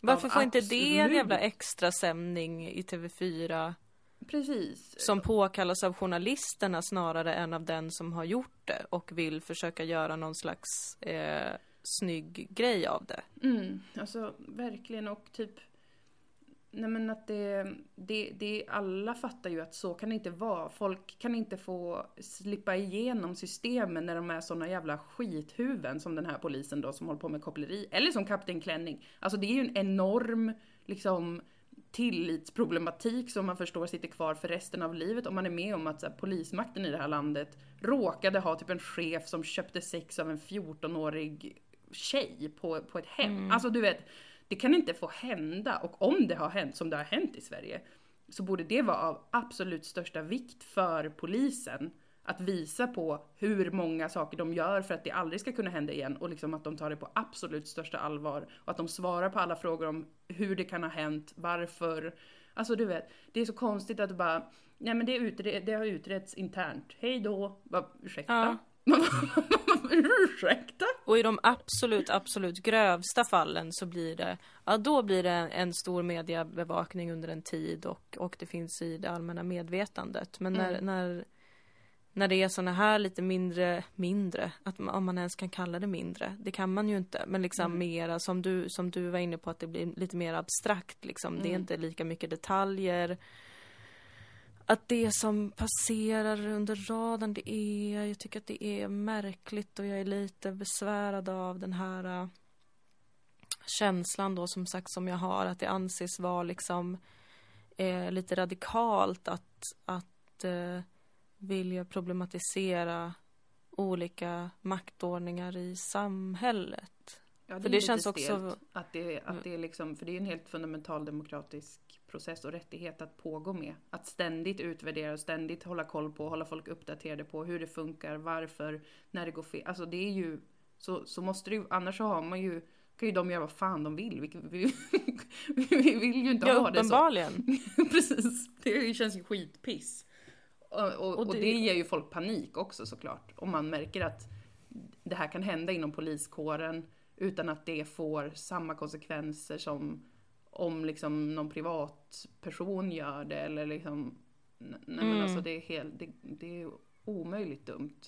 Varför får inte det en jävla extra sändning i TV4 Precis. som påkallas av journalisterna snarare än av den som har gjort det och vill försöka göra någon slags eh, snygg grej av det? Mm, alltså verkligen och typ Nej men att det, det, det, alla fattar ju att så kan det inte vara. Folk kan inte få slippa igenom systemen när de är såna jävla skithuvuden som den här polisen då som håller på med koppleri. Eller som Kapten Klänning. Alltså det är ju en enorm liksom tillitsproblematik som man förstår sitter kvar för resten av livet om man är med om att här, polismakten i det här landet råkade ha typ en chef som köpte sex av en 14-årig tjej på, på ett hem. Alltså du vet, det kan inte få hända och om det har hänt som det har hänt i Sverige så borde det vara av absolut största vikt för polisen att visa på hur många saker de gör för att det aldrig ska kunna hända igen och liksom att de tar det på absolut största allvar och att de svarar på alla frågor om hur det kan ha hänt, varför. Alltså du vet, det är så konstigt att bara, nej men det, är utre- det har utretts internt, hej då, Va, ursäkta? Ja. Ursäkta? Och i de absolut, absolut grövsta fallen så blir det, ja då blir det en stor mediebevakning under en tid och, och det finns i det allmänna medvetandet. Men när, Mm. när, när det är såna här lite mindre, mindre, att man, om man ens kan kalla det mindre, det kan man ju inte, men liksom Mm. mera som du, som du var inne på att det blir lite mer abstrakt liksom, det är Mm. inte lika mycket detaljer. Att det som passerar under radarn, det är, jag tycker att det är märkligt och jag är lite besvärad av den här äh, känslan då som sagt som jag har att det anses vara liksom eh, lite radikalt att, att eh, vilja problematisera olika maktordningar i samhället. Ja, För är det känns också- Att det, att det är liksom, för det är en helt fundamental demokratisk process och rättighet att pågå med. Att ständigt utvärdera och ständigt hålla koll på, hålla folk uppdaterade på hur det funkar, varför, när det går fel. Alltså det är ju, så, så måste det ju, annars så har man ju, kan ju de göra vad fan de vill. Vi, vi, vi vill ju inte Ja, ha det så. uppenbarligen. Precis, det känns ju skitpiss. Och, och, och, det- det... ger ju folk panik också såklart. Om man märker att det här kan hända inom poliskåren utan att det får samma konsekvenser som om liksom någon privatperson gör det eller liksom Nej men Mm. alltså det är helt, det, det är omöjligt dumt.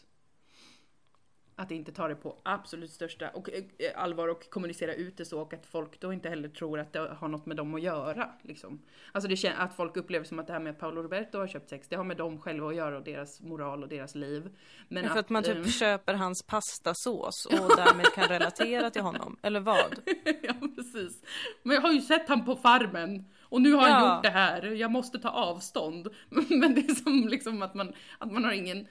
Att inte ta det på absolut största och, eh, allvar och kommunicera ut det så och att folk då inte heller tror att det har något med dem att göra. Liksom. Alltså det att folk upplever som att det här med att Paolo Roberto har köpt sex, det har med dem själva att göra och deras moral och deras liv. Men Men för att man typ eh, köper hans pastasås och därmed kan relatera till honom. Eller vad? ja precis. Men jag har ju sett han på farmen och nu har han Ja. gjort det här, jag måste ta avstånd. Men det är som liksom att man, att man har ingen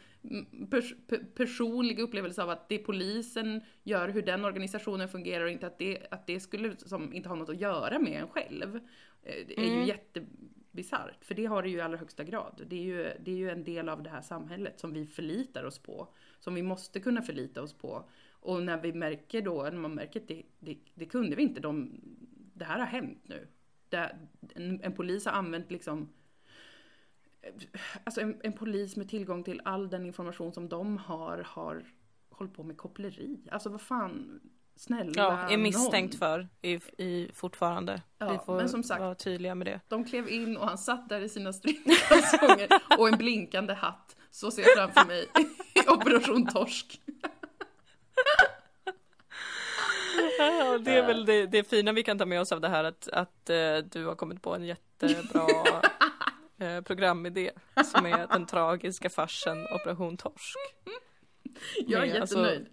pers pe- personlig upplevelse av att det polisen gör, hur den organisationen fungerar och inte att det, att det skulle som inte ha något att göra med en själv. Eh, Det är ju Mm. jättebisarrt, för det har det ju i allra högsta grad. Det är, ju, det är ju en del av det här samhället som vi förlitar oss på, som vi måste kunna förlita oss på. Och när vi märker då, när man märker att det, det, det kunde vi inte, de, det här har hänt nu. Det, en, en polis har använt liksom Alltså en, en polis med tillgång till all den information som de har, har hållit på med koppleri. Alltså vad fan, snälla Ja, är misstänkt nån. för i, i fortfarande. Ja, Vi får men som sagt- vara tydliga med det. De klev in och han satt där i sina stringkalsonger och en blinkande hatt. Så ser jag framför mig i Operation Torsk. Ja, det är väl det, det fina vi kan ta med oss av det här att, att eh, du har kommit på en jättebra eh, programidé som är den tragiska farsen Operation Torsk. Jag är Med, alltså, jättenöjd.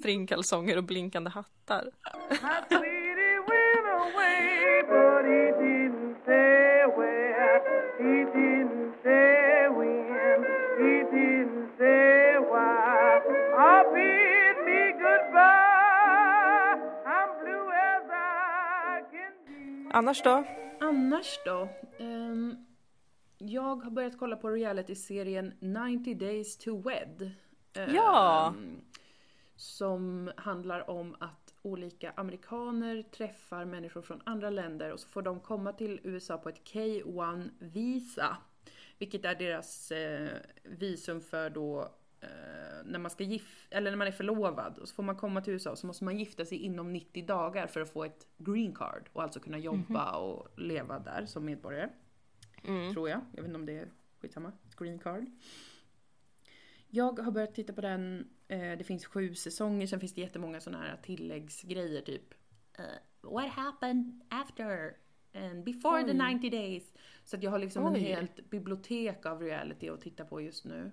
Stringkalsonger och blinkande hattar. Annars då? Annars då? Ehm, jag har börjat kolla på reality-serien 90 Days to Wed. Ehm, Ja. Som handlar om att olika amerikaner träffar människor från andra länder och så får de komma till USA på ett K1-visa. Vilket är deras eh, visum för då eh, när man ska gif- eller när man är förlovad och så får man komma till USA och så måste man gifta sig inom 90 dagar för att få ett green card och alltså kunna jobba och leva där som medborgare. Mm. Tror jag. Jag vet inte om det är skitsamma. Green card. Jag har börjat titta på den. Eh, det finns sju säsonger, sen finns det jättemånga sådana här tilläggsgrejer typ eh, What happened after? And before the Oj. 90 days. Så att jag har liksom en Oj. helt bibliotek av reality att titta på just nu.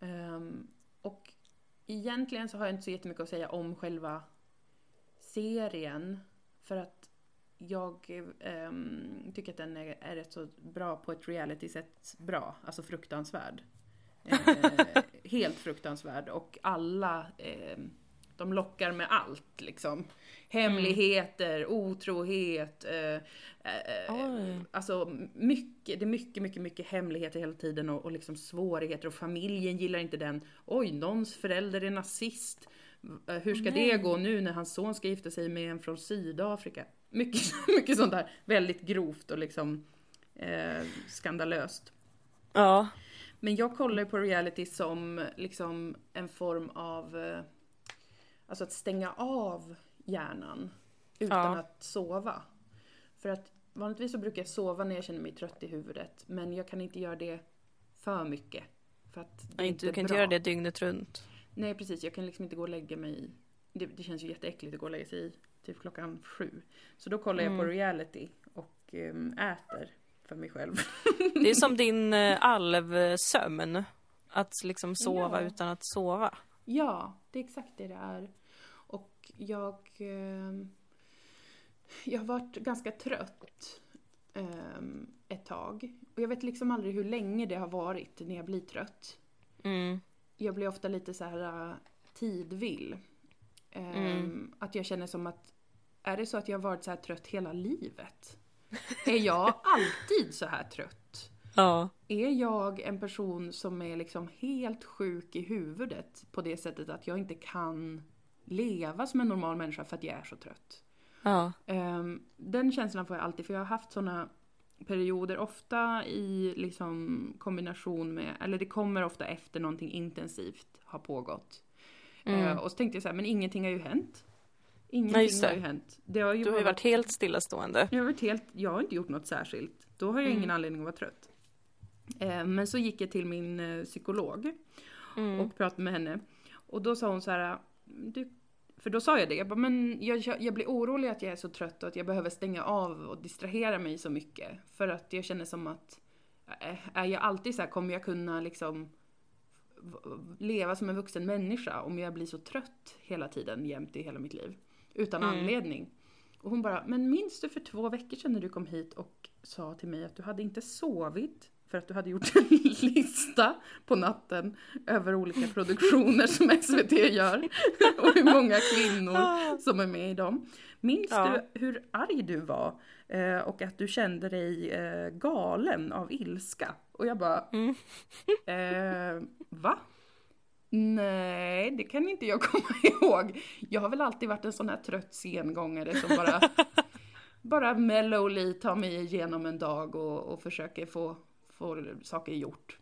Ehm, och egentligen så har jag inte så jättemycket att säga om själva serien. För att jag ehm, tycker att den är, är rätt så bra på ett reality-sätt bra. Alltså fruktansvärd. Eh, helt fruktansvärd. Och alla, eh, de lockar med allt liksom. Hemligheter, otrohet. Eh, eh, Oj. alltså mycket, det är mycket, mycket, mycket hemligheter hela tiden och, och liksom svårigheter och familjen gillar inte den. Oj, någons förälder är nazist. Eh, Hur ska det Nej. gå nu när hans son ska gifta sig med en från Sydafrika? Mycket, mycket sånt där väldigt grovt och liksom eh, skandalöst. Ja. Men jag kollar ju på reality som liksom en form av, eh, alltså att stänga av hjärnan utan Ja. att sova. För att vanligtvis så brukar jag sova när jag känner mig trött i huvudet, men jag kan inte göra det för mycket. För att det Nej, inte du kan inte göra det dygnet runt. Nej precis, jag kan liksom inte gå och lägga mig det, det känns ju jätteäckligt att gå och lägga sig typ klockan sju. Så då kollar jag på Mm. reality och ehm, äter för mig själv. Det är som din eh, alvsömn. Att liksom sova Ja. utan att sova. Ja, det är exakt det det är. Och jag... ehm, jag har varit ganska trött ehm, ett tag. Och jag vet liksom aldrig hur länge det har varit när jag blir trött. Mm. Jag blir ofta lite så här äh, tidvill. Mm. Att jag känner som att, är det så att jag har varit så här trött hela livet? Är jag alltid så här trött? Ja. Är jag en person som är liksom helt sjuk i huvudet på det sättet att jag inte kan leva som en normal människa för att jag är så trött? Ja. Ehm, den känslan får jag alltid, för jag har haft såna perioder, ofta i liksom kombination med, eller det kommer ofta efter någonting intensivt har pågått. Mm. Eh, och så tänkte jag så här, men ingenting har ju hänt. Ingenting det. har ju hänt. Det har ju Du har ju varit helt stillastående. jag har, varit helt, jag har inte gjort något särskilt. Då har jag Mm. ingen anledning att vara trött. Eh, men så gick jag till min eh, psykolog Mm. och pratade med henne. Och då sa hon så här, du, för då sa jag det, jag bara, men jag, jag, blir orolig att jag är så trött och att jag behöver stänga av och distrahera mig så mycket. För att jag känner som att, eh, är jag alltid så här, kommer jag kunna liksom leva som en vuxen människa om jag blir så trött hela tiden, jämt i hela mitt liv? Utan Mm. anledning. Och hon bara, men minns du för två veckor sedan när du kom hit och sa till mig att du hade inte sovit för att du hade gjort en lista på natten över olika produktioner som SVT gör och hur många kvinnor som är med i dem. Minns Ja. du hur arg du var eh, och att du kände dig eh, galen av ilska? Och jag bara, Mm. eh, va? Nej, det kan inte jag komma ihåg. Jag har väl alltid varit en sån här trött sengångare som bara, bara mellowly tar mig igenom en dag och, och försöker få, få saker gjort.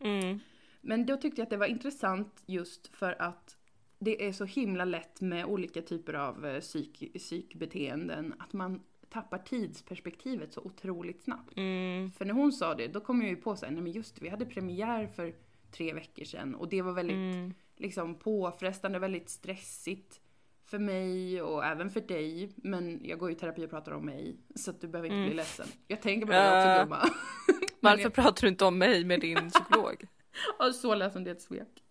Mm. Men då tyckte jag att det var intressant just för att det är så himla lätt med olika typer av eh, psyk, psykbeteenden att man tappar tidsperspektivet så otroligt snabbt. Mm. För när hon sa det, då kom jag ju på sig, nej men just vi hade premiär för tre veckor sedan och det var väldigt Mm. liksom påfrestande, väldigt stressigt för mig och även för dig. Men jag går ju i terapi och pratar om mig, så att du behöver inte Mm. bli ledsen. Jag tänker på det också Äh. gumma. Varför jag- pratar du inte om mig med din psykolog? Ja, så ledsen, det är ett svek.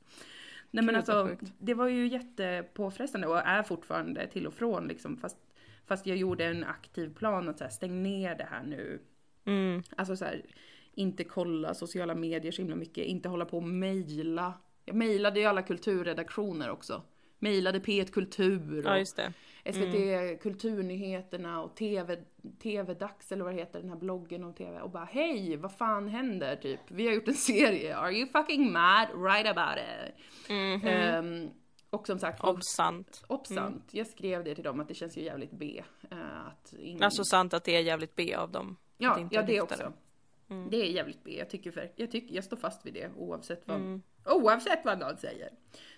Nej men alltså, sjukt. det var ju jättepåfrestande och är fortfarande till och från liksom. Fast, fast jag gjorde en aktiv plan att så här, stäng ner det här nu. Mm. Alltså så här, inte kolla sociala medier så himla mycket, inte hålla på och mejla. Jag mejlade ju alla kulturredaktioner också. Mejlade P1 Kultur Ja, och just det. SVT Kulturnyheterna och TV, TV-dags eller vad det heter, den här bloggen om TV och bara hej, vad fan händer typ? Vi har gjort en serie, are you fucking mad? Right about it. Mhm. Ehm, och som sagt, Obsant. obsant. Jag skrev det till dem att det känns ju jävligt B. eh, att ingen... Alltså sant att det är jävligt B av dem. ja, inte ja, det också. Mm. Det är jävligt B. Jag tycker, för, jag, tycker, jag står fast vid det oavsett vad, Mm. oavsett vad någon säger.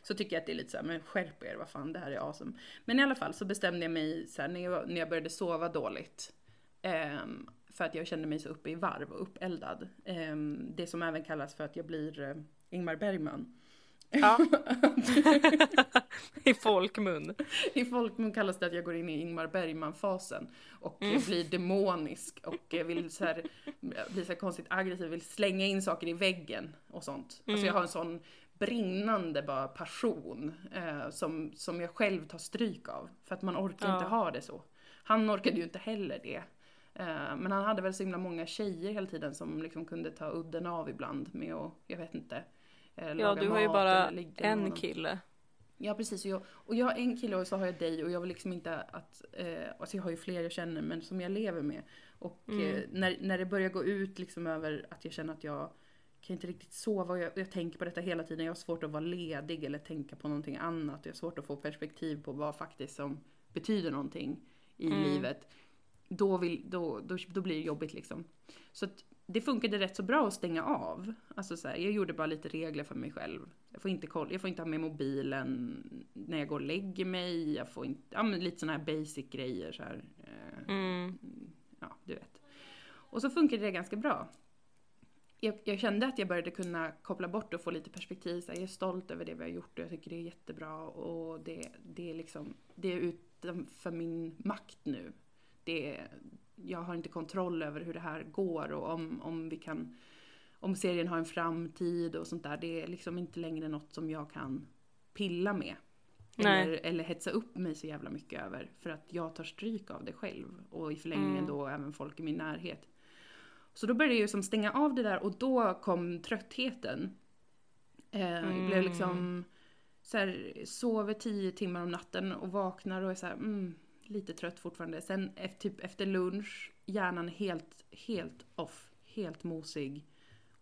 Så tycker jag att det är lite så här, men skärp er, vad fan det här är awesome. Men i alla fall så bestämde jag mig så här, när, jag, när jag började sova dåligt. ehm, för att jag kände mig så uppe i varv och uppeldad. Ehm, det som även kallas för att jag blir eh, Ingmar Bergman. Ja. I folkmun. I folkmun kallas det att jag går in i Ingmar Bergman-fasen och Mm. blir demonisk och vill så här, blir så här konstigt aggressiv, vill slänga in saker i väggen och sånt. Mm. Alltså jag har en sån brinnande bara passion eh, som, som jag själv tar stryk av. För att man orkar Ja. inte ha det så. Han orkade ju inte heller det. Eh, men han hade väl så himla många tjejer hela tiden som liksom kunde ta udden av ibland med att, jag vet inte, Ja, laga du har ju bara en kille. Ja precis, och jag, och jag har en kille och så har jag dig och jag vill liksom inte att, eh, alltså jag har ju fler jag känner men som jag lever med. Och Mm. eh, när, när det börjar gå ut liksom över att jag känner att jag kan inte riktigt sova och jag, jag tänker på detta hela tiden. Jag har svårt att vara ledig eller tänka på någonting annat. Jag har svårt att få perspektiv på vad faktiskt som betyder någonting i Mm. livet. Då, vill, då, då, då blir det jobbigt liksom. Så att det funkade rätt så bra att stänga av. Alltså så här, jag gjorde bara lite regler för mig själv. Jag får inte, kolla, jag får inte ha med mobilen när jag går och lägger mig. Jag får inte, ja men lite sådana här basic grejer så här. Eh, Mm. ja, du vet. Och så funkade det ganska bra. Jag, jag kände att jag började kunna koppla bort och få lite perspektiv. Så här, jag är stolt över det vi har gjort och jag tycker det är jättebra. Och det, det är liksom, det är utanför min makt nu. Det, jag har inte kontroll över hur det här går och om, om vi kan, om serien har en framtid och sånt där. Det är liksom inte längre något som jag kan pilla med. Eller, eller hetsa upp mig så jävla mycket över. För att jag tar stryk av det själv. Och i förlängningen Mm. då även folk i min närhet. Så då började jag ju som stänga av det där och då kom tröttheten. Eh, Jag blev Mm. liksom så här, sover tio timmar om natten och vaknar och är så här, mm, lite trött fortfarande. Sen efter, typ efter lunch, hjärnan helt, helt off, helt mosig.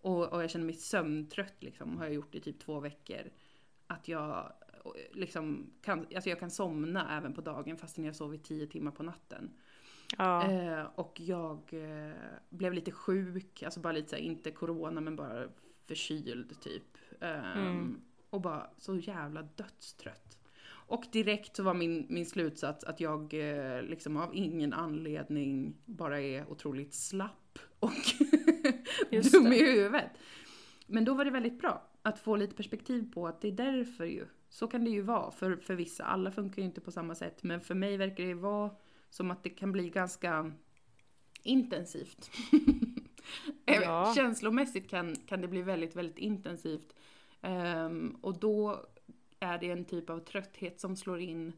Och, och jag känner mig sömntrött liksom, har jag gjort i typ två veckor. Att jag liksom kan, alltså jag kan somna även på dagen fastän jag sovit tio timmar på natten. Ja. Eh, och jag eh, blev lite sjuk, alltså bara lite så här, inte corona men bara förkyld typ. Ehm, Mm. Och bara så jävla dödstrött. Och direkt så var min, min slutsats att jag eh, liksom av ingen anledning bara är otroligt slapp och dum i huvudet. Men då var det väldigt bra att få lite perspektiv på att det är därför ju. Så kan det ju vara för, för vissa. Alla funkar ju inte på samma sätt. Men för mig verkar det vara som att det kan bli ganska intensivt. Ja. Känslomässigt kan, kan det bli väldigt, väldigt intensivt. Ehm, och då är det en typ av trötthet som slår in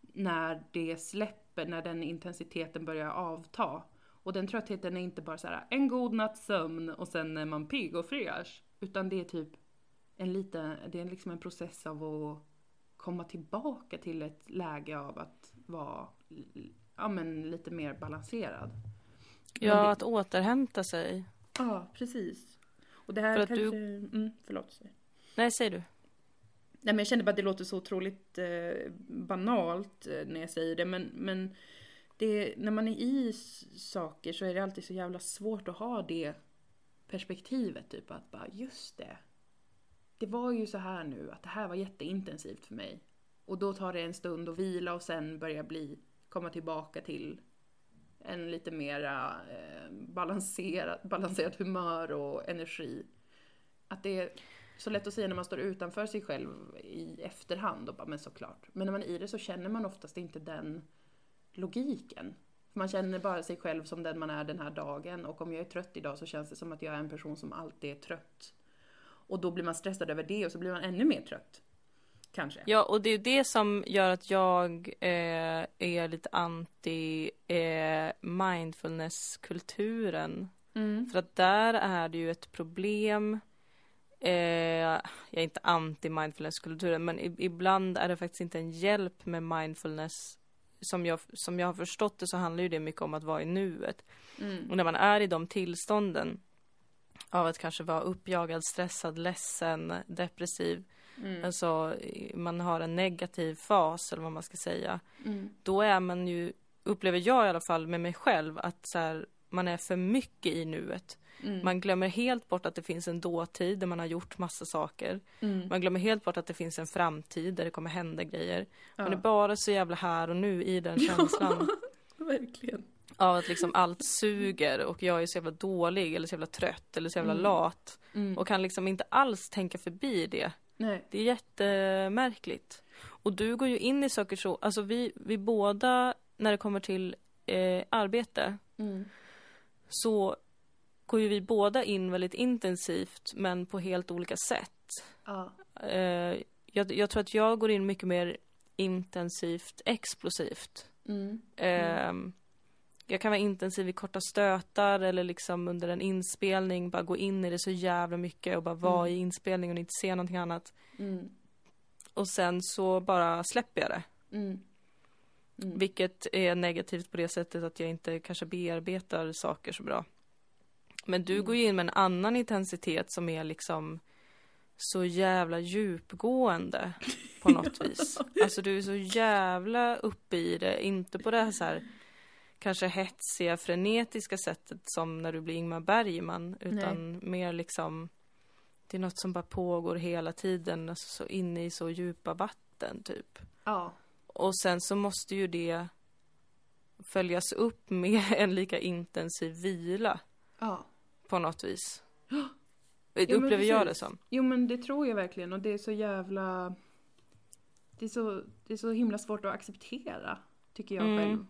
när det släpper, när den intensiteten börjar avta. Och den tröttheten är inte bara så här en god natts sömn och sen är man pigg och fräsch. Utan det är typ en liten, det är liksom en process av att komma tillbaka till ett läge av att vara ja, men lite mer balanserad. ja, det- att återhämta sig. Ja, precis. Och det här För att kanske... du- Mm, förlåt. säg. Nej, säger du. Nej men jag kände bara att det låter så otroligt eh, banalt eh, när jag säger det men, men det, när man är i saker så är det alltid så jävla svårt att ha det perspektivet typ att bara just det. Det var ju så här nu att det här var jätteintensivt för mig. Och då tar det en stund att vila och sen börja bli, komma tillbaka till en lite mera eh, balanserad, balanserad humör och energi. Att det så lätt att säga när man står utanför sig själv i efterhand och bara, men såklart. Men när man är i det så känner man oftast inte den logiken. Man känner bara sig själv som den man är den här dagen och om jag är trött idag så känns det som att jag är en person som alltid är trött. Och då blir man stressad över det och så blir man ännu mer trött. Kanske. Ja, och det är ju det som gör att jag eh, är lite anti eh, mindfulness-kulturen. Mm. För att där är det ju ett problem. Eh, jag är inte anti mindfulness-kulturen, men ibland är det faktiskt inte en hjälp med mindfulness. Som jag, som jag har förstått det så handlar ju det mycket om att vara i nuet. Mm. Och när man är i de tillstånden av att kanske vara uppjagad, stressad, ledsen, depressiv. Mm. Alltså man har en negativ fas eller vad man ska säga. Mm. Då är man ju, upplever jag i alla fall med mig själv, att så här, man är för mycket i nuet. Mm. Man glömmer helt bort att det finns en dåtid där man har gjort massa saker. Mm. Man glömmer helt bort att det finns en framtid där det kommer hända grejer. Man är Ja. bara så jävla här och nu i den känslan Verkligen. av att liksom allt suger och jag är så jävla dålig eller så jävla trött eller så jävla Mm. lat. Mm. Och kan liksom inte alls tänka förbi det. Nej. Det är jättemärkligt. Och du går ju in i saker så, alltså vi, vi båda, när det kommer till eh, arbete, Mm. Så går ju vi båda in väldigt intensivt, men på helt olika sätt. Ja. Eh, jag, jag tror att jag går in mycket mer intensivt explosivt. Mm. Eh, jag kan vara intensiv i korta stötar eller liksom under en inspelning bara gå in i det så jävla mycket och bara vara Mm. i inspelningen och inte se någonting annat. Mm. Och sen så bara släpper jag det. Mm. Vilket är negativt på det sättet att jag inte kanske bearbetar saker så bra. Men du Mm. går ju in med en annan intensitet som är liksom så jävla djupgående på något vis. Alltså du är så jävla uppe i det, inte på det här, så här kanske hetsiga, frenetiska sättet som när du blir Ingmar Bergman, utan mer liksom det är något som bara pågår hela tiden, alltså så inne i så djupa vatten typ. Ja. Och sen så måste ju det följas upp med en lika intensiv vila Ja. på något vis. men Upplever jag det som. Jo men det tror jag verkligen och det är så jävla... Det är så, det är så himla svårt att acceptera, tycker jag Mm. själv.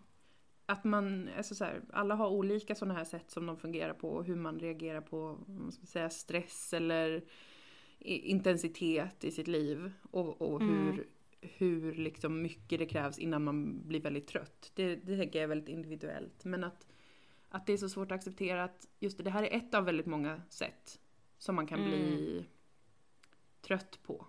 Att man, alltså så här, alla har olika sådana här sätt som de fungerar på och hur man reagerar på, vad ska man säga, stress eller intensitet i sitt liv. Och, och Mm. Hur, liksom mycket det krävs innan man blir väldigt trött. Det, det tänker jag är väldigt individuellt. Men att, att det är så svårt att acceptera att just det, det här är ett av väldigt många sätt som man kan Mm. bli trött på.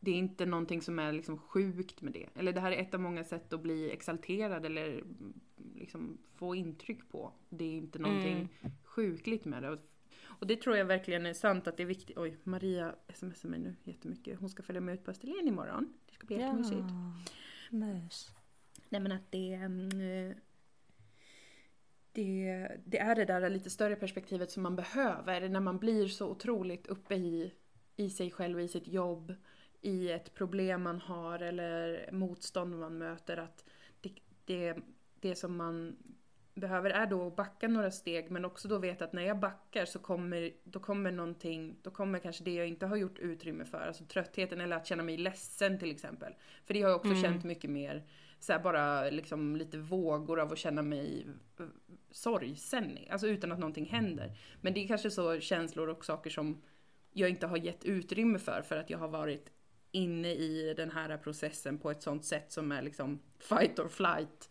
Det är inte någonting som är liksom sjukt med det. Eller det här är ett av många sätt att bli exalterad eller mm, liksom få intryck på. Det är inte någonting sjukligt med det. Och- Och det tror jag verkligen är sant att det är viktigt. Oj, Maria smsar mig nu jättemycket. Hon ska följa med ut på Österlen imorgon. Det ska bli jättemysigt. Nice. Nej men att det, mm, eh, det, det är det där lite större perspektivet som man behöver när man blir så otroligt uppe i, i sig själv, i sitt jobb, i ett problem man har eller motstånd man möter. Att det, det, det som man behöver är då att backa några steg men också då veta att när jag backar så kommer, då kommer någonting, då kommer kanske det jag inte har gjort utrymme för, alltså tröttheten eller att känna mig ledsen till exempel. För det har jag också känt mycket mer, så här bara liksom lite vågor av att känna mig eh, sorgsen, alltså utan att någonting händer. Men det är kanske så känslor och saker som jag inte har gett utrymme för, för att jag har varit inne i den här processen på ett sånt sätt som är liksom fight or flight.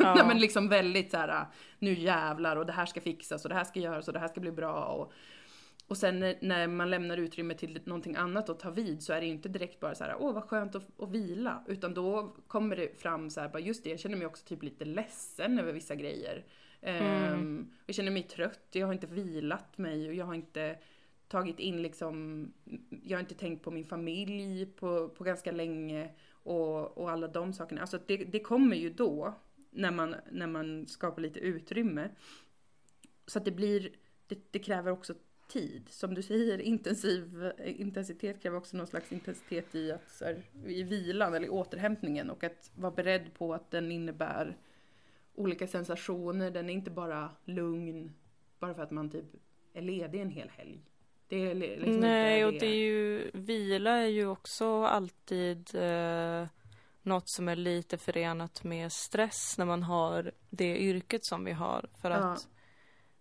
Ja. Nej, men liksom väldigt så här, nu jävlar och det här ska fixas och det här ska göras och det här ska bli bra. Och, och sen när- när man lämnar utrymme till någonting annat och tar vid så är det ju inte direkt bara så här, åh vad skönt att, att vila. Utan då kommer det fram så här, bara just det, jag känner mig också typ lite ledsen över vissa grejer. Ehm, jag känner mig trött, jag har inte vilat mig och jag har inte tagit in liksom, jag har inte tänkt på min familj på, på ganska länge och, och alla de sakerna. Alltså det, det kommer ju då när man, när man skapar lite utrymme. Så att det blir, det, det kräver också tid. Som du säger, intensiv intensitet kräver också någon slags intensitet i, att, så här, i vilan eller i återhämtningen och att vara beredd på att den innebär olika sensationer. Den är inte bara lugn bara för att man typ är ledig en hel helg. Det är li- liksom Nej, inte och det är ju, vila är ju också alltid eh, något som är lite förenat med stress när man har det yrket som vi har. För Ja. att,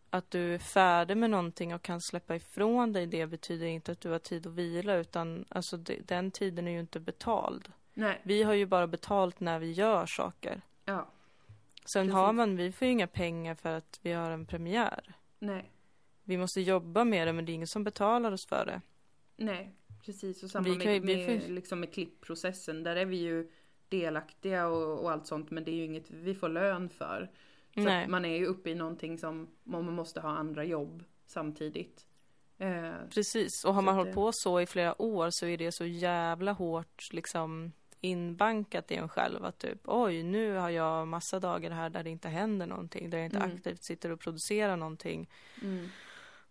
att du är färdig med någonting och kan släppa ifrån dig det betyder inte att du har tid att vila utan alltså det, den tiden är ju inte betald. Nej, Vi har ju bara betalt när vi gör saker. ja, Sen Precis. har man, vi får ju inga pengar för att vi har en premiär. nej, Vi måste jobba med det men det är ingen som betalar oss för det. nej, precis. Och samma Vi med, med, får- liksom med klippprocessen. Där är vi ju delaktiga och, och allt sånt men det är ju inget vi får lön för. Så man är ju uppe i någonting som om man måste ha andra jobb samtidigt. Eh, Precis, och har man att hållit det- på så i flera år så är det så jävla hårt liksom inbankat i en själv att typ oj nu har jag massa dagar här där det inte händer någonting, där jag inte Mm. aktivt sitter och producerar någonting. mm,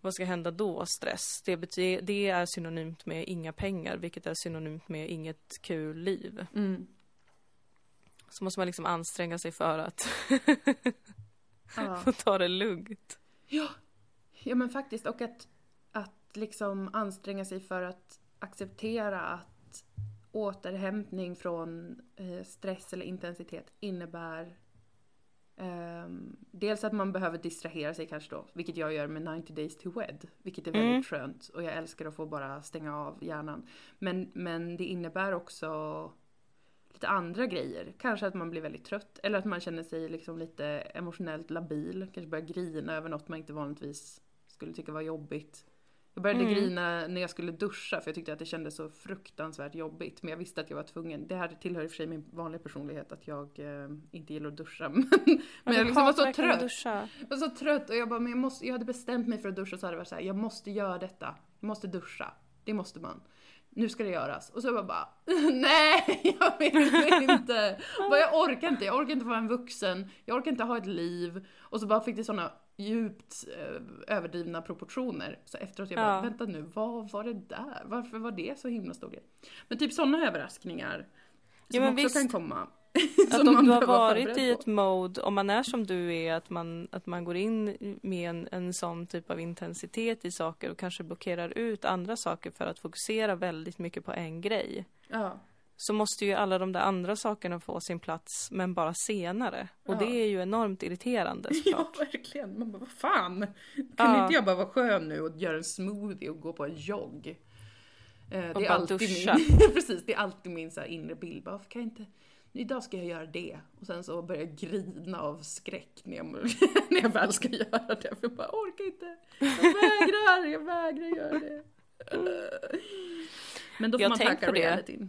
Vad ska hända då? Stress. Det, bety- det är synonymt med inga pengar, vilket är synonymt med inget kul liv. mm, Så måste man liksom anstränga sig för att ja. få ta det lugnt. Ja men faktiskt och att, att liksom anstränga sig för att acceptera att återhämtning från eh, stress eller intensitet innebär ehm, dels att man behöver distrahera sig kanske då, vilket jag gör med 90 Days to Wed, vilket är väldigt Mm. skönt och jag älskar att få bara stänga av hjärnan. Men, men det innebär också lite andra grejer. Kanske att man blir väldigt trött eller att man känner sig liksom lite emotionellt labil. Kanske börjar grina över något man inte vanligtvis skulle tycka var jobbigt. Jag började Mm. grina när jag skulle duscha för jag tyckte att det kändes så fruktansvärt jobbigt. Men jag visste att jag var tvungen. Det här tillhör i och för sig min vanliga personlighet att jag eh, inte gillar att duscha. Men, men jag liksom var så trött. Duscha. Jag var så trött och jag bara, men jag, måste, jag hade bestämt mig för att duscha så hade det varit så här, jag måste göra detta. Jag måste duscha. Det måste man. nu ska det göras. Och så jag bara, nej jag vill inte. Bara, jag orkar inte, jag orkar inte vara en vuxen, jag orkar inte ha ett liv. Och så bara fick det såna djupt eh, överdrivna proportioner. Så efteråt jag bara, Ja. vänta nu, vad var det där? Varför var det så himla stor grej? Men typ såna överraskningar Ja, som också visst. kan komma. Att om du har varit i ett mode, om man är som du är, att man, att man går in med en, en sån typ av intensitet i saker och kanske blockerar ut andra saker för att fokusera väldigt mycket på en grej. Ja. Så måste ju alla de där andra sakerna få sin plats, men bara senare. Och Ja. det är ju enormt irriterande Ja, såklart. verkligen. Man bara, vad fan? Kan Ja. inte jag bara vara skön nu och göra en smoothie och gå på en jogg? Eh, det Och är bara alltid duscha. Min, precis, det är alltid min så inre bild. Bara, kan jag inte... Idag ska jag göra det. Och sen så börjar jag grina av skräck när jag, när jag väl ska göra det. För jag bara orkar inte. Jag vägrar, jag vägrar göra det. Men då får Jag man tacka det.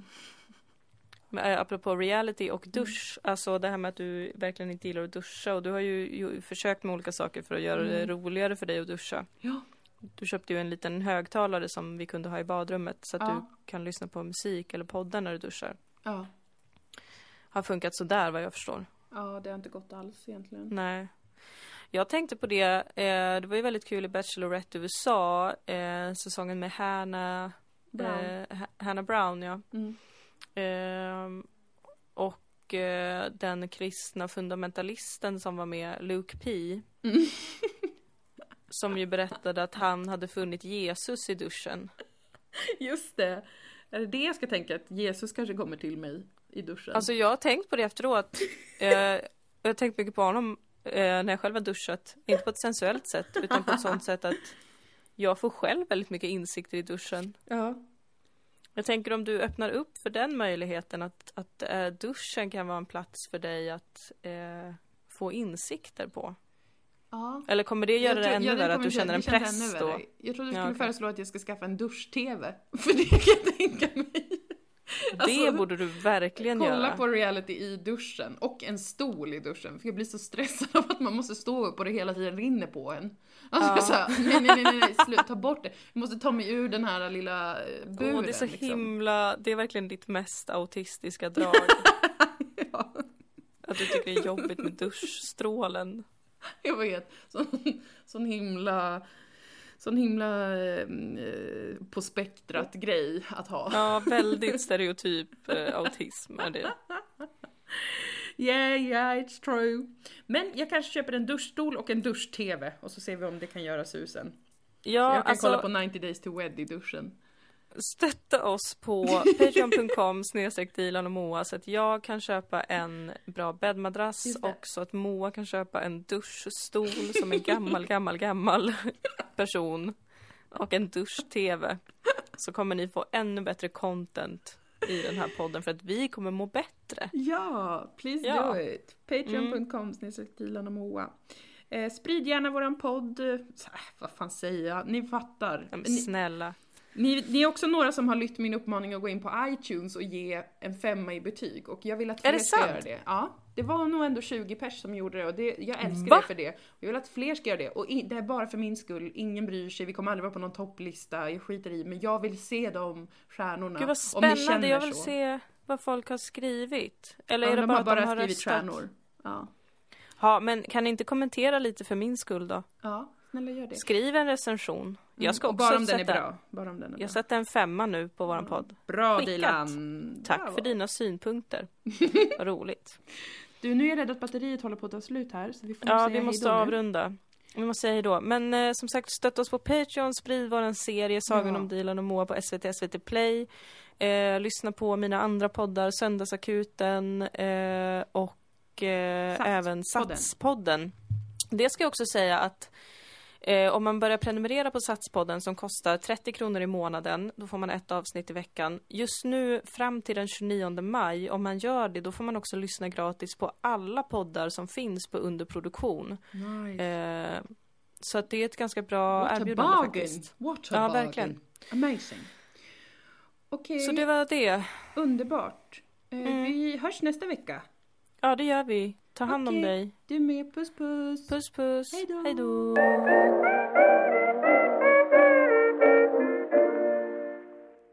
Eh, apropå reality och dusch, alltså det här med att du verkligen inte gillar att duscha och du har ju, ju försökt med olika saker för att göra det Mm. roligare för dig att duscha. Ja. Du köpte ju en liten högtalare som vi kunde ha i badrummet så att Ja. du kan lyssna på musik eller poddar när du duschar. Ja. Har funkat sådär vad jag förstår. ja, det har inte gått alls egentligen. Nej. Jag tänkte på det, eh, det var ju väldigt kul i Bachelorette USA, eh, säsongen med Hannah Brown. Eh, Ha- Hannah Brown, ja. Mm. Ehm, och eh, den kristna fundamentalisten som var med, Luke P. Mm. som ju berättade att han hade funnit Jesus i duschen. Just det. Är det det jag ska tänka? Att Jesus kanske kommer till mig i duschen? Alltså jag har tänkt på det efteråt. Eh, jag har tänkt mycket på honom eh, när jag själv har duschat. Inte på ett sensuellt sätt, utan på ett sånt sätt att jag får själv väldigt mycket insikter i duschen. ja. Jag tänker om du öppnar upp för den möjligheten att, att eh, duschen kan vara en plats för dig att eh, få insikter på. ja. Eller kommer det göra Jag det tror- ännu ja, det värre att du känner en press då? Jag trodde du Ja, skulle okej. föreslå att jag ska skaffa en dusch-tv. För det kan jag tänka mig. Det Alltså, borde du verkligen Kolla göra. på reality i duschen. Och en stol i duschen. För jag blir så stressad av att man måste stå upp och det hela tiden rinner på en. Alltså Ja. så här, nej, nej, nej, nej, slut, ta bort det. Jag måste ta mig ur den här lilla eh, buren. Åh, det är så liksom. himla, det är verkligen ditt mest autistiska drag. Ja, att du tycker det är jobbigt med duschstrålen. jag vet. Sån, sån himla... Sån himla eh, på spektrat grej att ha. Ja, väldigt stereotyp eh, autism är det. Yeah, yeah, it's true. Men jag kanske köper en duschstol och en dusch-tv och så ser vi om det kan göra susen. Ja, jag kan alltså, kolla på 90 days to wed i duschen. stötta oss på patreon.com snedstreck Dilan och Moa så att jag kan köpa en bra bäddmadrass och så att Moa kan köpa en duschstol som en gammal, gammal, gammal person och en dusch-tv. Så kommer ni få ännu bättre content i den här podden för att vi kommer må bättre. Ja, please Ja. do it. Patreon.com snedstreck Dilan och Moa. Eh, sprid gärna våran podd. Så, äh, vad fan säger jag? Ni fattar. Men snälla. ni, ni är också några som har lytt min uppmaning att gå in på iTunes och ge en femma i betyg. Och jag vill att fler ska sant? göra det. Ja, det var nog ändå 20 pers som gjorde det och det, jag älskar Va? det för det. Och jag vill att fler ska göra det. Och i, det är bara för min skull, ingen bryr sig, vi kommer aldrig vara på någon topplista, jag skiter i. Men jag vill se de stjärnorna. Gud vad ni spännande, jag vill så. se vad folk har skrivit. Eller Ja, är det de bara att de har skrivit röstat? stjärnor. Ja. Ja, men kan ni inte kommentera lite för min skull då? ja, snälla gör det. Skriv en recension. Jag ska Mm, också bara om den sätta, är bra. Bara om den är bra. Jag sätter en femma nu på våran podd. Bra Skickat. Dilan! Tack Bravo. för dina synpunkter. Vad roligt. Du, nu är jag rädd att batteriet håller på att ta slut här så vi får Ja, vi måste nu. avrunda. Vi måste säga hej då. Men eh, som sagt, stötta oss på Patreon, sprid våran serie Sagan Ja. om Dilan och Moa på SVT, SVT Play. Eh, lyssna på mina andra poddar, Söndagsakuten eh, och eh, Satspodden. även Satspodden. Det ska jag också säga att eh, om man börjar prenumerera på Satspodden som kostar 30 kronor i månaden, då får man ett avsnitt i veckan. Just nu fram till den 29 maj, om man gör det, då får man också lyssna gratis på alla poddar som finns på underproduktion. Nice. Eh, så att det är ett ganska bra What a erbjudande bargain! faktiskt. What a Ja, bargain! verkligen. Amazing. Okej, Så det var det. underbart. Eh, Mm. Vi hörs nästa vecka. Ja, det gör vi. Ta hand om Okej. dig. Du med, puss puss! Puss puss. Hej då.